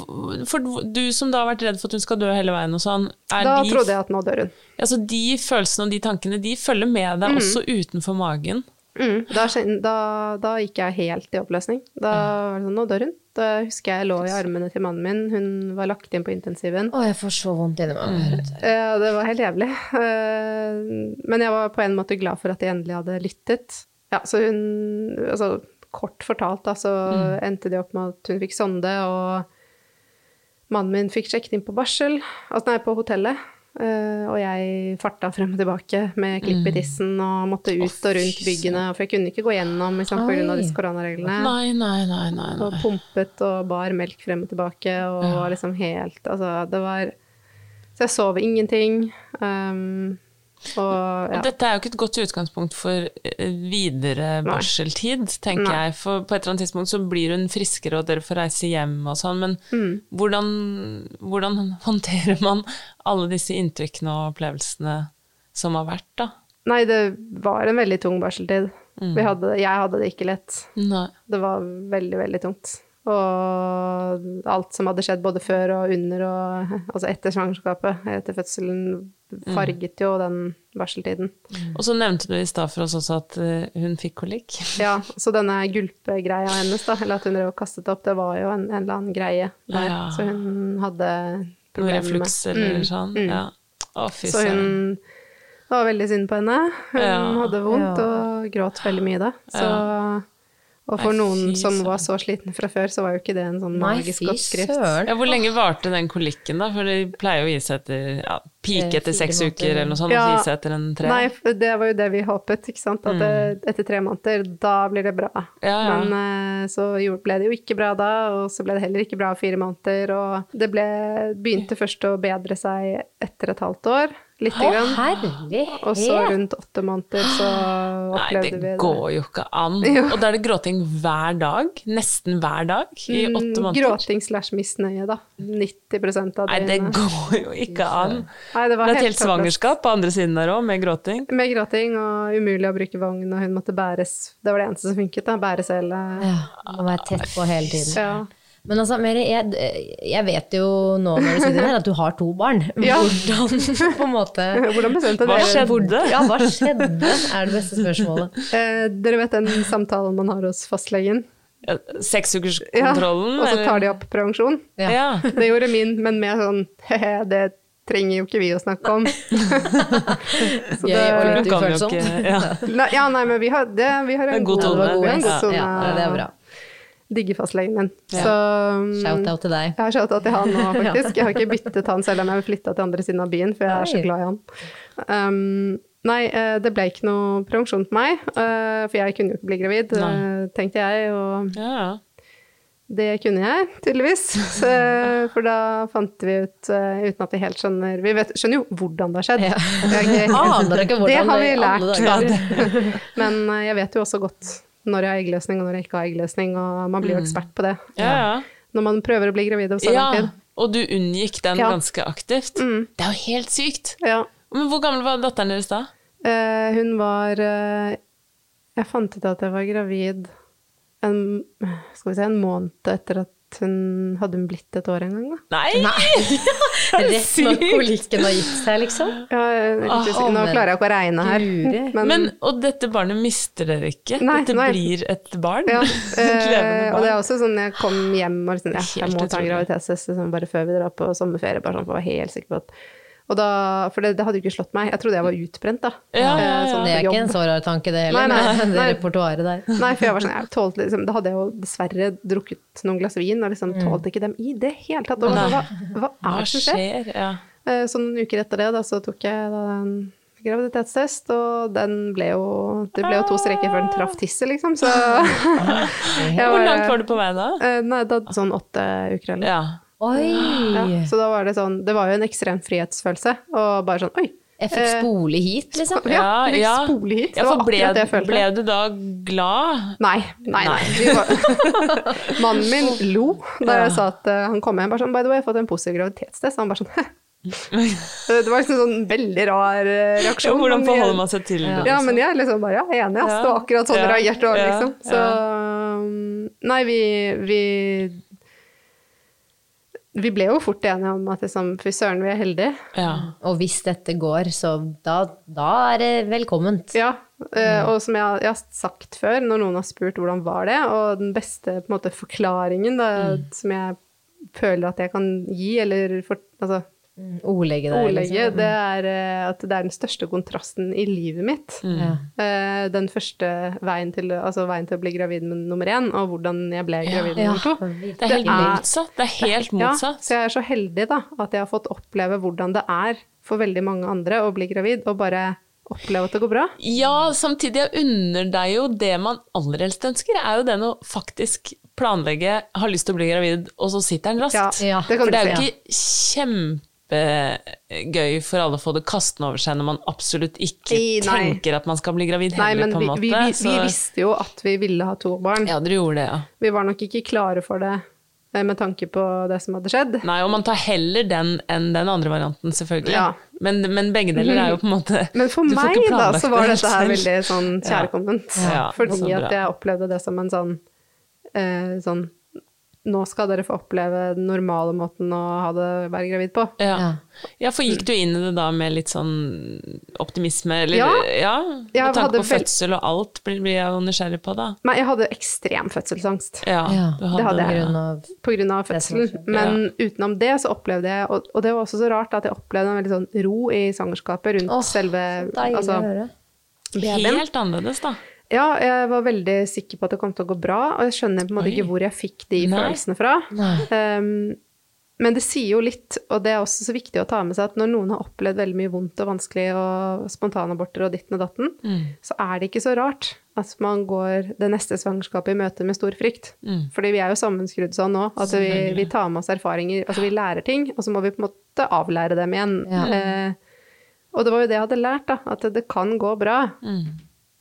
for du som da har vært redd for at hun skal dø hele veien og sånn,
Da
de,
trodde jeg at nå dør hun.
altså de følelsene og de tankene, de følger med deg også utenfor magen?
Mm, da, da, da gikk jeg helt i oppløsning. Da var det sånn, nå dør hun. Da husker jeg jeg lå i armene til mannen min, hun var lagt inn på intensiven.
Å, jeg får så vondt inni meg. vet.
Ja, det var helt jævlig. Eh, Men jeg var på en måte glad for at de endelig hadde lyttet. Ja, så hun Altså, kort fortalt, da, så endte de opp med at hun fikk sonde, og mannen min fikk sjekket inn på barsel, altså nei, på hotellet. Eh, og jeg farta frem og tilbake med klipp i tissen og måtte ut og rundt byggene, for jeg kunne ikke gå gjennom liksom, på av disse koronareglene.
Nei, nei, nei, nei.
Og pumpet og bar melk frem og tilbake, og var liksom helt Altså, det var Så jeg sov ingenting. Um, og ja.
Dette er jo ikke et godt utgangspunkt for eh, videre barseltid, tenker
Nei.
jeg. For på et eller annet tidspunkt så blir hun friskere, og dere får reise hjem og sånn, men
Mm.
hvordan, hvordan håndterer man alle disse inntrykkene og opplevelsene som har vært, da?
Nei, det var en veldig tung barseltid.
Mm.
Vi hadde, jeg hadde det ikke lett.
Nei.
Det var veldig, veldig tungt. Og alt som hadde skjedd både før og under og *laughs* altså etter svangerskapet, etter fødselen, farget jo den barseltiden.
Og så nevnte du i stad for oss også at eh, hun fikk kolikk. *laughs*
Ja, så denne gulpegreia hennes, da, eller at hun drev og kastet opp, det var jo en, en eller annen greie der.
Ja.
Så hun hadde problemer med
refluks eller
Mm,
sånn.
mm.
Ja. Å, fy
Så
søren.
hun Det var veldig synd på henne. Hun
Ja.
hadde vondt
Ja.
og gråt veldig mye da. Så, og for
Nei,
noen
som
som var så sliten fra før, så var jo ikke det en sånn
Nei,
magisk
fy
oppskrift.
Ja, hvor lenge varte den kolikken, da? For de pleier jo å gi seg etter ja, Pike etter seks
måneder.
uker eller noe sånt,
Ja.
og gi seg etter en tre?
Nei, det var jo det vi håpet, ikke sant. At
Mm.
det, etter tre måneder, da blir det bra.
Ja, ja.
Men eh, så ble det jo ikke bra da, og så ble det heller ikke bra fire måneder. Og det ble, begynte først å bedre seg etter et halvt år, lite
Å,
grann.
herlighet!
Og så rundt åtte måneder så *gasps*
opplevde
opplevde
det
vi det.
går jo ikke an. *laughs*
Jo.
Og da er det gråting hver dag? Nesten hver dag i åtte
Mm,
måneder?
Gråting slash misnøye, da. 90% av
Nei, det går jo ikke an.
Nei, det var
Det er et helt svangerskap på andre siden der òg, med gråting.
Med gråting og umulig å bruke vogn, og hun måtte bæres Det var det eneste som funket, da. Bæresele.
Ja, må være tett på hele tiden.
Ja.
Men altså, Mary, jeg, jeg vet jo nå når du sitter her, at du har to barn. *laughs*
Ja.
Hvordan på en måte
Hvordan bestemte
Hva skjedde?
Ja, hva skjedde? Er det beste spørsmålet. *laughs*
Eh, dere vet den samtalen man har hos fastlegen?
Ja, Seksukerskontrollen?
og så tar de opp prevensjon.
Ja.
Ja.
Det gjorde min, men med sånn he-he, det trenger jo ikke vi å snakke om. *laughs* så
det, jeg
Du
litt
kan jo ikke ja.
Nei, ja, nei, men vi har, det, vi har en,
En god tone.
god
Ja.
Ja, det er bra.
Digger fastlegen min.
Ja.
Så
Shout-out til deg.
Har shout-out til han nå, *laughs* faktisk. Jeg har ikke byttet han selv om jeg har flytta til andre siden av byen, for jeg er så glad i han. Um, nei, eh, det ble ikke noe prevensjon på meg, uh, for jeg kunne jo ikke bli gravid, eh, tenkte jeg. Og
Ja, ja.
det kunne jeg, tydeligvis. *laughs* Så, for da fant vi ut, uh, uten at vi helt skjønner Vi vet, skjønner jo hvordan det har skjedd.
Ja.
Det ikke- det har vi lært. *laughs* Men uh, jeg vet jo også godt når jeg har eggløsning og når jeg ikke har eggløsning, og man blir jo ekspert på det.
ja, ja.
Når man prøver å bli gravid over så lang tid.
Og du unngikk den ganske aktivt.
Mm.
Det er jo helt sykt!
Ja.
Men hvor gammel var datteren deres da?
Eh, hun var eh, Jeg fant ut at jeg var gravid en, skal vi si, en måned etter at hun hadde hun blitt et år en gang. Da.
Nei!
Rett når kolikken har gitt seg, liksom.
Ja, er litt
Ah.
Nå klarer jeg ikke å regne her. Men,
Men, og dette barnet mister dere ikke?
Nei,
dette
nei.
blir et barn?
ja,
Et *laughs*
eh,
levende
og det er også sånn jeg kom hjem og liksom, ja, jeg må ta en graviditetstest liksom, bare før vi drar på sommerferie, bare sånn for å være helt sikker på at da, For det, det hadde jo ikke slått meg. Jeg trodde jeg var utbrent, da.
Ja, ja,
Eh,
ja.
sånn
Det er ikke en så rar tanke, det heller,
Nei, nei,
nei. det repertoaret der.
Nei, for jeg var sånn, jeg tålte liksom, Da hadde jeg jo dessverre drukket noen glass vin, og liksom tålte ikke dem i det hele tatt. Og hva, hva er det som skjer?
Ja.
Eh, Så noen uker etter det, da, så tok jeg da en graviditetstest, og den ble jo Det ble jo to streker før den traff tisset, liksom, så *laughs* jeg
Hvor langt var du på vei da?
Eh, Nei, da sånn åtte uker eller
Ja.
Oi!
ja, Så da var det sånn Det var jo en ekstrem frihetsfølelse, og bare sånn Oi!
Jeg fikk spole hit, liksom.
Ja,
Ja,
jeg fikk
ja.
spole hit. Det
Ja,
var
ble,
akkurat det jeg følte.
ble du da glad?
Nei, nei, nei. *laughs* Mannen min lo da jeg sa at eh, han kom hjem bare sånn By the way, jeg har fått en positiv graviditetstest. Han bare sånn *laughs* Det var liksom sånn veldig rar reaksjon.
Ja, hvordan forholder man seg til det?
Ja, men jeg liksom bare ja, enig, ass. Det var akkurat sånn
Ja,
reagerte òg, liksom. Så um, Nei, vi, vi Vi ble jo fort enige om at liksom, fy søren, vi er heldige.
Ja.
Og hvis dette går, så da, da er det velkomment.
Ja, eh, og som jeg, jeg har sagt før, når noen har spurt hvordan var det, og den beste på en måte, forklaringen da, som jeg føler at jeg kan gi, eller for, altså,
Mm, der?
Ordlegget,
liksom.
det er eh, at det er den største kontrasten i livet mitt.
Ja.
Eh, den første veien til, altså veien til å bli gravid med nummer én, og hvordan jeg ble gravid med
Ja.
nummer to.
Det er helt
Det er-
motsatt. Det er helt
Ja, så jeg er så heldig da, at jeg har fått oppleve hvordan det er for veldig mange andre å bli gravid, og bare oppleve at det går bra.
Ja, samtidig jeg unner deg jo det man aller helst ønsker, er jo den å faktisk planlegge, har lyst til å bli gravid, og så sitter den raskt.
Ja,
Ja,
det kan
For det er jo
ikke
ikke kjempegøy for alle å få det kastende over seg når man absolutt ikke
Nei, nei.
tenker at man skal bli gravid
Nei,
heller,
men
på en måte.
vi, vi, vi
så-
visste jo at vi ville ha to barn.
Ja, dere gjorde det, ja.
Vi var nok ikke klare for det eh, med tanke på det som hadde skjedd.
Nei, og man tar heller den enn den andre varianten, selvfølgelig.
Ja.
Men, men begge deler er jo på en måte *laughs*
Men for meg da, så var dette her veldig sånn
Ja.
kjærkomment.
Ja, så
fordi at jeg opplevde det som en sånn, eh, sånn Nå skal dere få oppleve den normale måten å ha det, være gravid på.
Ja.
Ja.
for gikk du inn i det da med litt sånn optimisme, eller
Ja.
ja
Jeg
med tanke
hadde
på fødsel og alt, blir blir jeg jo nysgjerrig på, da.
Nei, jeg hadde ekstrem fødselsangst.
Ja, hadde,
det hadde jeg.
grunn av
På grunn av fødselen. Men utenom det så opplevde jeg, og, og det var også så rart, at jeg opplevde en veldig sånn ro i svangerskapet rundt
oh,
selve
Deilig
altså,
å høre.
Helt annerledes, da.
Ja, jeg var veldig sikker på at det kom til å gå bra, og jeg skjønner på en måte ikke hvor jeg fikk de
Nei.
følelsene fra. Um, men det sier jo litt, og det er også så viktig å ta med seg, at når noen har opplevd veldig mye vondt og vanskelig og spontanaborter og ditten og datten,
Mm.
så er det ikke så rart at man går det neste svangerskapet i møte med stor frykt.
Mm.
Fordi vi er jo sammenskrudd sånn nå, at vi, vi tar med oss erfaringer, altså vi lærer ting, og så må vi på en måte avlære dem igjen.
Ja.
Eh, og det var jo det jeg hadde lært, da, at det kan gå bra.
Mm.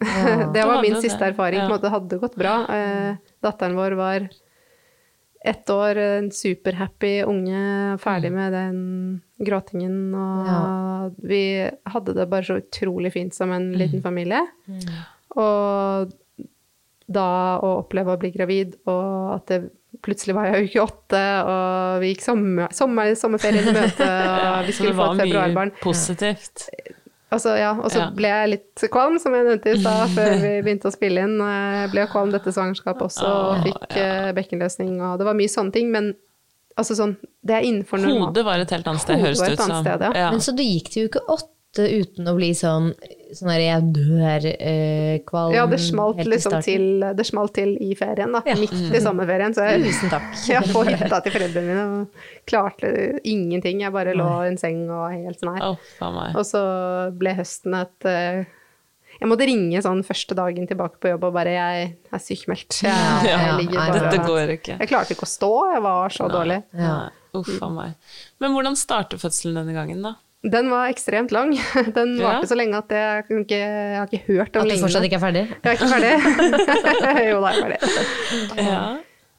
Ja. *laughs*
Det var min siste erfaring.
ja.
Det hadde gått bra. Eh, datteren vår var ett år, en superhappy unge, ferdig med den gråtingen. Og
Ja.
vi hadde det bare så utrolig fint som en liten familie. Og da å oppleve å bli gravid, og at det plutselig var jeg uke åtte, og vi gikk sommer, sommer, sommerferie i møte, og *laughs* vi
Så
skulle
det var mye
februarbarn.
positivt.
Altså, ja, og så
Ja.
ble jeg litt kvalm, som jeg nevnte i stad, *laughs* før vi begynte å spille inn. Jeg ble kvalm dette svangerskapet også, og fikk ja. bekkenløsning, og det var mye sånne ting. Men altså sånn, det er innenfor normal
Hodet var et helt annet sted, høres det ut som.
sted, ja.
Ja.
Men så du gikk til uke åtte uten å bli sånn sånn der jeg dør, eh, kvalm
Ja, det smalt liksom til, det smalt til i ferien, da.
Ja.
Midt i sommerferien. Så jeg,
Tusen takk. *laughs*
jeg på hytta til foreldrene mine og klarte ingenting. Jeg bare lå i en seng og helt sånn her.
Oh.
Og så ble høsten et eh, Jeg måtte ringe sånn første dagen tilbake på jobb og bare Jeg er sykemeldt. Jeg, jeg
Ja,
ligger
nei,
Dette går ikke.
Jeg klarte ikke å stå. Jeg var så dårlig.
Ja.
Uff a meg. Men hvordan startet fødselen denne gangen, da?
Den var ekstremt lang. *laughs* Den
Ja.
varte så lenge at jeg, ikke, jeg har ikke hørt om
At du fortsatt ikke er ferdig?
Jeg er ikke ferdig. *laughs* jo da, jeg er ferdig.
Ja.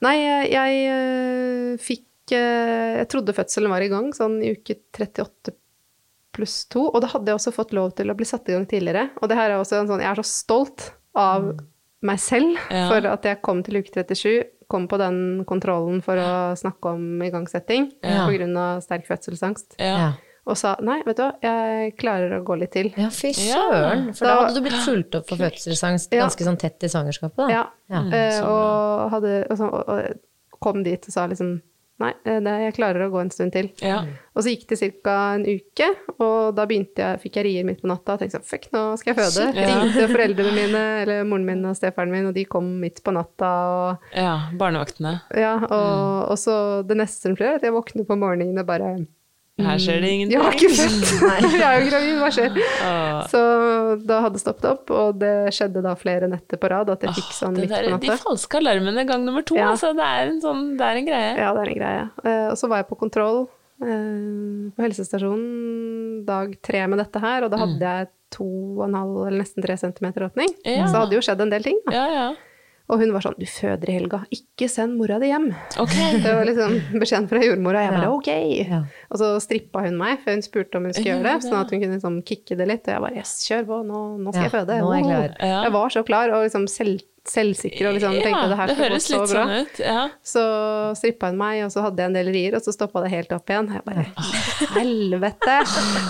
Nei, jeg, jeg øh, fikk øh, Jeg trodde fødselen var i gang sånn i uke 38 pluss 2, og da hadde jeg også fått lov til å bli satt i gang tidligere. Og det her er også en sånn Jeg er så stolt av meg selv
Ja.
for at jeg kom til uke 37, kom på den kontrollen for å snakke om igangsetting
Ja.
av sterk fødselsangst,
Ja.
Og sa nei, vet du hva, jeg klarer å gå litt til.
Ja, fy søren. For da
Da-
hadde du blitt fulgt opp for fødselsangst
Ja.
ganske sånn tett i svangerskapet, da.
Ja.
Ja.
Eh, og, hadde, og, så, og, og kom dit og sa liksom Nei, eh, det, jeg klarer å gå en stund til.
ja.
Og så gikk det ca. en uke, og da begynte jeg, fikk jeg rier midt på natta og tenkte sånn Fuck, nå skal jeg føde.
Ja.
Ringte foreldrene mine, eller moren min og stefaren min, og de kom midt på natta. Og,
ja. Barnevaktene.
ja, og, og så det neste som skjer, er at jeg våkner på morgenen og bare
Her skjer det ingenting.
Jeg har ikke født! *laughs* jeg er jo gravid, hva skjer?
Åh.
Så da hadde det stoppet opp, og det skjedde da flere netter på rad at jeg fikk sånn
Det
midt på natta.
de falske alarmene gang nummer to,
Ja.
altså. Det er en sånn, det er en greie.
Ja, det er en greie. Eh, og så var jeg på kontroll eh, på helsestasjonen dag tre med dette her, og da hadde jeg to og en halv eller nesten tre centimeter åpning.
Ja.
Så hadde jo skjedd en del ting. Da.
Ja, ja.
Og hun var sånn 'du føder i helga, ikke send mora di hjem'.
Okay. *laughs*
Det var liksom beskjeden fra jordmora, jeg bare
Ja.
ok.
Ja.
Og så strippa hun meg, før hun spurte om hun skulle gjøre det, sånn at hun kunne liksom kicke det litt. Og jeg bare yes, kjør på, nå, nå skal jeg føde.
jeg.
Jeg var så klar og liksom selv, selvsikker og liksom tenkte det her
det
skal gå så
litt
bra.
sånn ut. Ja.
Så strippa hun meg, og så hadde jeg en del rier, og så stoppa det helt opp igjen. Jeg bare helvete!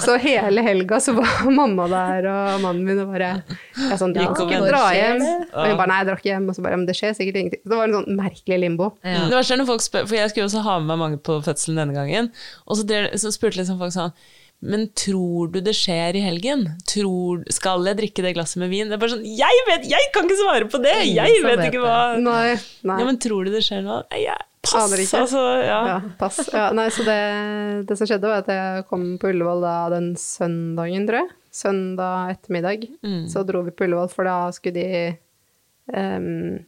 Så hele helga så var mamma der, og mannen min og bare Jeg sånn, du skal dra hjem. Og hun bare nei, jeg drar ikke hjem. Og så bare men det skjer sikkert ingenting. Så det var en sånn merkelig limbo.
Ja.
Det var er når folk spør, for jeg skulle også ha med meg mange på fødselen denne gangen, og så, der, så spurte liksom folk sånn men tror du det skjer i helgen? Tror, skal jeg drikke det glasset med vin? Det er bare sånn, jeg vet, jeg kan ikke svare på det! Jeg vet
vet
ikke hva
Nei, nei.
Ja, men tror du det skjer noe? Nei, jeg, pass,
Aner ikke.
altså. Ja.
Ja, pass. Ja, nei, så det, det som skjedde, var at jeg kom på Ullevål da den søndagen, tror jeg. Søndag ettermiddag.
Mm.
Så dro vi på Ullevål, for da skulle de ehm, eh,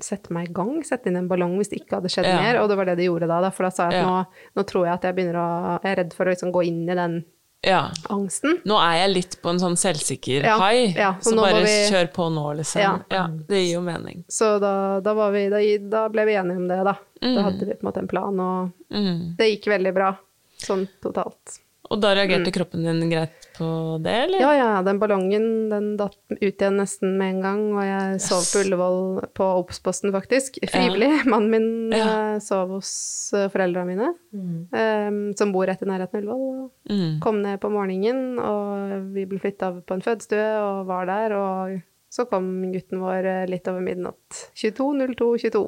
sette meg i gang, sette inn en ballong hvis det ikke hadde skjedd
Ja.
mer. Og det var det de gjorde da. da for da sa jeg at
Ja.
nå, nå tror jeg at jeg begynner å Jeg er redd for å liksom gå inn i den
ja.
angsten.
Nå er jeg litt på en sånn selvsikker
Ja,
high,
ja, så
så bare
vi-
kjør på nå, liksom.
Ja.
Det gir jo mening.
Så da, da, var vi, da, da ble vi enige om det, da.
Mm.
Da hadde vi på en måte en plan, og
Mm.
det gikk veldig bra. Sånn totalt.
Og da reagerte kroppen din greit på det, eller?
Mm. Ja, ja, den ballongen den datt ut igjen nesten med en gang, og jeg sov på Ullevål på Obs-posten, faktisk. Frivillig. Mannen min
Ja.
eh, sov hos foreldra foreldrene mine, um, som bor rett i nærheten av Ullevål.
Mm.
Kom ned på morgenen, og vi ble flytta på en fødestue og var der. Og så kom gutten vår eh, litt over midnatt. 22.02.22.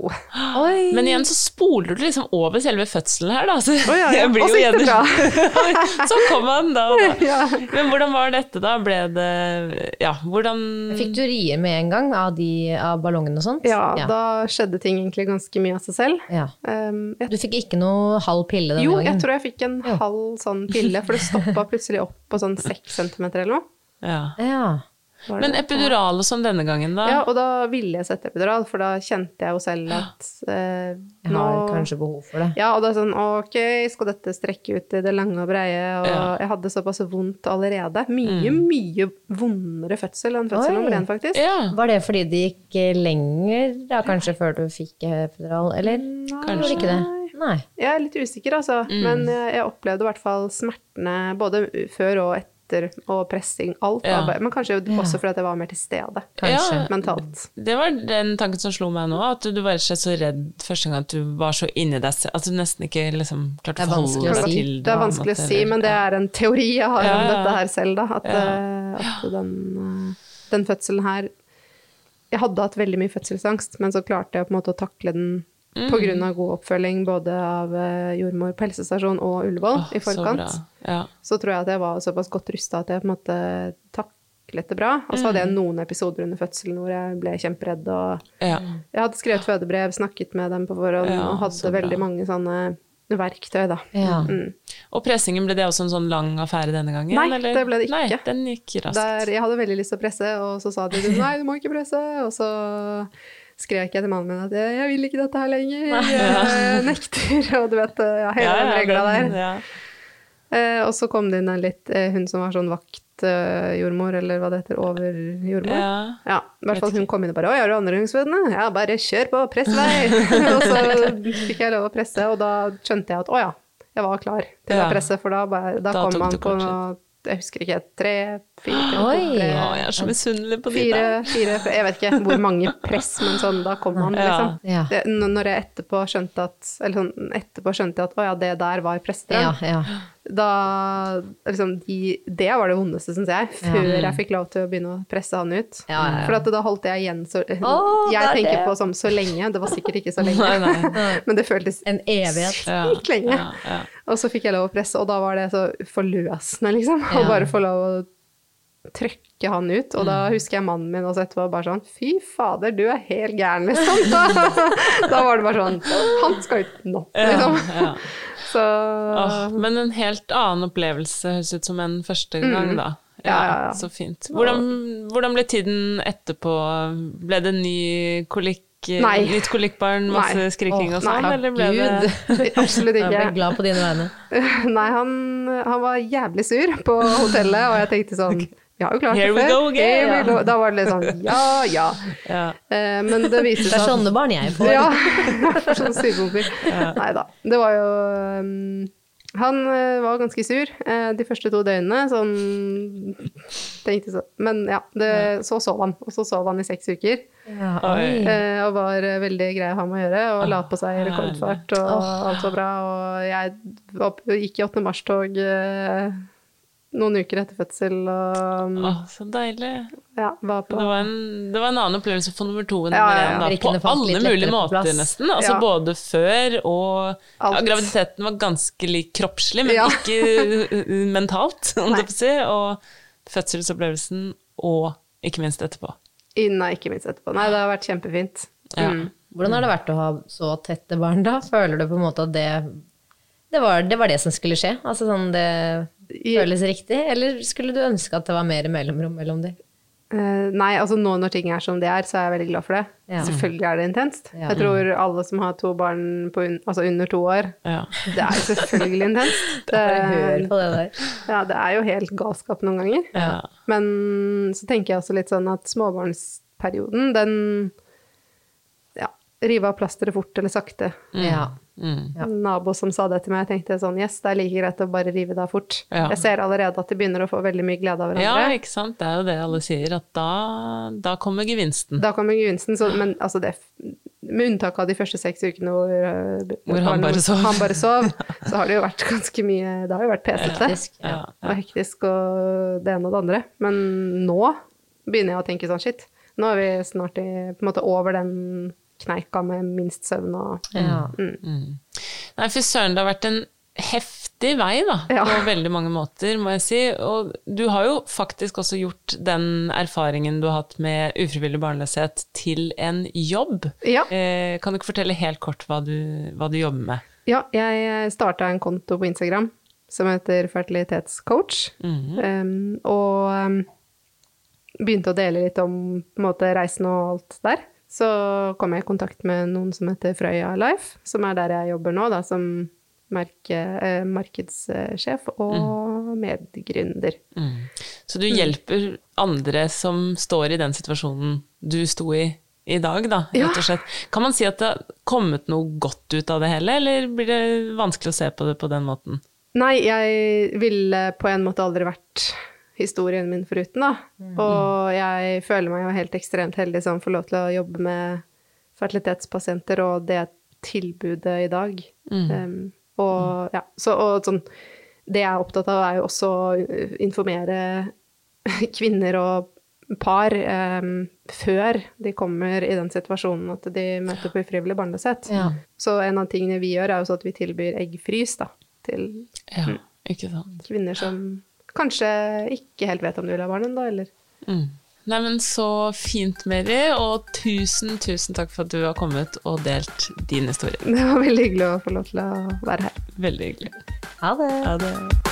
Men igjen så spoler du liksom over selve fødselen her, da. Så
oh, ja, *laughs* ja.
jeg blir
Og så
jo
gikk det
igjen- *laughs* så kom han da da. *laughs*
Ja.
Men hvordan var dette, da? Ble det Ja, hvordan
Fikk du rier med en gang av, de, av ballongene og sånt?
Ja, da skjedde ting egentlig ganske mye av seg selv.
Ja.
Um, jeg
Du fikk ikke noe halv pille denne
Jo,
gangen?
jeg tror jeg fikk en
Jo.
halv sånn pille, for det stoppa plutselig opp på sånn seks centimeter eller noe.
ja.
Ja.
Men epidural og sånn denne gangen, da?
Ja, og da ville jeg sette epidural, for da kjente jeg jo selv at eh,
Jeg har kanskje behov for det.
Ja, og da er sånn ok, skal dette strekke ut i det lange og breie, og
Ja.
jeg hadde såpass vondt allerede. Mye, mye vondere fødsel enn fødsel nummer én, faktisk.
Ja,
Var det fordi det gikk eh, lenger da, kanskje, før du fikk epidural, eller Nei, kanskje ikke det? Nei.
Jeg er litt usikker, altså. Men jeg, jeg opplevde i hvert fall smertene både før og etter nekter og pressing. Alt
Ja.
var Men kanskje også fordi jeg var mer til stede
Kanskje.
Ja,
mentalt.
Det var den tanken som slo meg nå, at du, var ikke så redd første gang at du var så inni deg selv, at du nesten ikke liksom klarte
er
å forholde deg
si.
til
Det er
på en
vanskelig å si, men det er en teori jeg har
Ja,
om dette her selv, da. At,
Ja.
eh, at den, eh, den fødselen her Jeg hadde hatt veldig mye fødselsangst, men så klarte jeg på en måte å takle den
Mm.
av god oppfølging både av eh, jordmor på helsestasjon og Ullevål
oh,
i forkant.
Så. Ja.
så tror jeg at jeg var såpass godt rusta at jeg på en måte taklet det bra. Og så hadde
Mm.
jeg noen episoder under fødselen hvor jeg ble kjemperedd. Og
Ja.
jeg hadde skrevet fødebrev, snakket med dem på forhånd
Ja,
og hadde veldig mange sånne verktøy, da.
Ja.
Mm.
Og pressingen, ble det også en sånn lang affære denne gangen?
Nei,
eller?
det ble det ikke.
Nei, den gikk raskt.
Der jeg hadde veldig lyst til å presse, og så sa de nei, du må ikke presse. Og så skrek jeg til mannen min at jeg, vil ikke dette her lenger, jeg nekter. Og du vet, ja, hele den regla der.
Ja.
Eh, og så kom det inn en litt, eh, hun som var sånn vaktjordmor, eller hva det heter, overjordmor.
Ja.
Ja, i hvert fall hun kom inn og bare 'Å, er du andregangsfødende?' Ja, bare kjør på, press vei! *laughs* og så fikk jeg lov å presse, og da skjønte jeg at å ja, jeg var klar til
Ja.
å presse, for da, bare, da,
Da
kom man på
kanskje-
Jeg husker ikke, tre, fire,
Oi.
tre,
ja, jeg er så misunnelig på de
fire,
der.
fire Jeg vet ikke hvor mange press, men sånn, da kom
han,
liksom.
Ja.
Det, når jeg etterpå skjønte at Eller sånn, etterpå skjønte jeg at å ja, det der var pressedrøm.
Ja, ja.
Da liksom de, Det var det vondeste, syns jeg, før jeg fikk lov til å begynne å presse han ut.
Ja, ja, ja.
For at da holdt jeg igjen så
oh,
Jeg
er
tenker
det.
på som så lenge, det var sikkert ikke så *laughs* lenge,
Nei, nei. *laughs*
men det føltes
En evighet.
Sykt lenge.
ja, ja.
Og så fikk jeg lov å presse, og da var det så forløsende, liksom. Å bare få lov å trøkke han ut. Og
Mm.
da husker jeg mannen min også etterpå bare sånn Fy fader, du er helt gæren, liksom. Da, *laughs* da var det bare sånn Han skal ut nå, liksom. Så
Oh, men en helt annen opplevelse høres ut som en første gang, da.
Mm. Ja, ja, ja.
Så fint. Hvordan, hvordan ble tiden etterpå? Ble det ny kolikk?
Nei.
Nytt kolikkbarn, masse
Nei.
skriking og sånn, eller ble
Gud.
det *laughs*
absolutt
Jeg ble glad på dine vegne. *laughs*
Nei, han, han var jævlig sur på hotellet, og jeg tenkte sånn Vi har jo klart
Here
det før.
again.
Here we go. Da var det litt sånn ja, ja.
ja.
Eh, men det viste *laughs*
Det er sånne barn jeg får.
Ja, for sånn Ja. Nei da. Det var jo um, Han eh, var ganske sur eh, de første to døgnene, sånn Tenkte så Men ja, det, så sov han. Og så sov han i seks uker.
Ja.
Eh, og var eh, veldig grei å ha med å gjøre, og la på seg rekordfart, og alt var bra. Og jeg gikk i 8. mars-tog eh, noen uker etter fødsel, og
Åh, så deilig.
ja, var på
Det var, en, det var en annen opplevelse for nummer to enn
Ja, ja, ja.
På alle mulige måter,
plass.
nesten. Altså
Ja.
både før og ja, Graviditeten var ganske lik kroppslig, men
Ja.
ikke mentalt, om du får si. Og fødselsopplevelsen, og ikke minst etterpå.
Nei, ikke minst etterpå. Nei, det har vært kjempefint.
Ja.
Mm.
Hvordan har det vært å ha så tette barn da? Føler du på en måte at det det var, det var det som skulle skje? Altså sånn det
I-
føles riktig? Eller skulle du ønske at det var mer mellomrom mellom de?
Uh, nei, altså nå når ting er som de er, så er jeg veldig glad for det.
Ja.
Selvfølgelig er det intenst.
Ja.
Jeg tror alle som har to barn på un altså under to år,
Ja. *laughs*
det er selvfølgelig intenst. *laughs* Det,
Bare hør på det der.
ja, det er jo helt galskap noen ganger.
Ja.
Men så tenker jeg også litt sånn at småbarnsperioden, den ja, rive av plasteret fort eller sakte.
Ja.
Mm.
Ja.
En nabo som sa det til meg, tenkte sånn, yes, det er like greit å bare rive det av fort.
Ja.
Jeg ser allerede at de begynner å få veldig mye glede av hverandre.
ja, ikke sant. Det er jo det alle sier, at da, da kommer gevinsten.
Da kommer gevinsten, så, men altså det, med unntak av de første seks ukene hvor, øh,
Hvor han bare sov.
han bare sov, *laughs* så har det jo vært ganske mye, det har jo vært pesete.
Ja,
Og hektisk og det ene og det andre. Men nå begynner jeg å tenke sånn, shit, nå er vi snart i, på en måte over den kneika med minst søvn og
Ja.
Mm. Nei, fy søren, det har vært en heftig vei, da,
Ja.
på veldig mange måter, må jeg si. Og du har jo faktisk også gjort den erfaringen du har hatt med ufrivillig barnløshet, til en jobb.
Ja.
Eh, kan du ikke fortelle helt kort hva du, hva du jobber med?
Ja, jeg starta en konto på Instagram som heter fertilitetscoach.
Mhm.
Um, og um, begynte å dele litt om på en måte, reisen og alt der. Så kom jeg i kontakt med noen som heter Frøya Life, som er der jeg jobber nå, da, som merke, eh, markedssjef og medgründer.
Mm. Så du hjelper andre som står i den situasjonen du sto i i dag, da, rett og slett. Kan man si at det har kommet noe godt ut av det hele, eller blir det vanskelig å se på det på den måten?
Nei, jeg ville på en måte aldri vært historien min foruten, da. Mm. Og jeg føler meg jo helt ekstremt heldig som får lov til å jobbe med fertilitetspasienter og det tilbudet i dag. Mm. Um, og ja, så og sånn Det jeg er opptatt av, er jo også å informere *laughs* kvinner og par um, før de kommer i den situasjonen at de møter på ufrivillig barnløshet. Ja. Så en av tingene vi gjør, er jo så at vi tilbyr eggfrys da, til
ja,
kvinner som kanskje ikke helt vet om du vil ha barn ennå, eller
mm. Nei, men Så fint, Mary, og tusen, tusen takk for at du har kommet og delt din historie.
Det var veldig hyggelig å få lov til å være her.
Veldig hyggelig.
Ha det.
Ha det.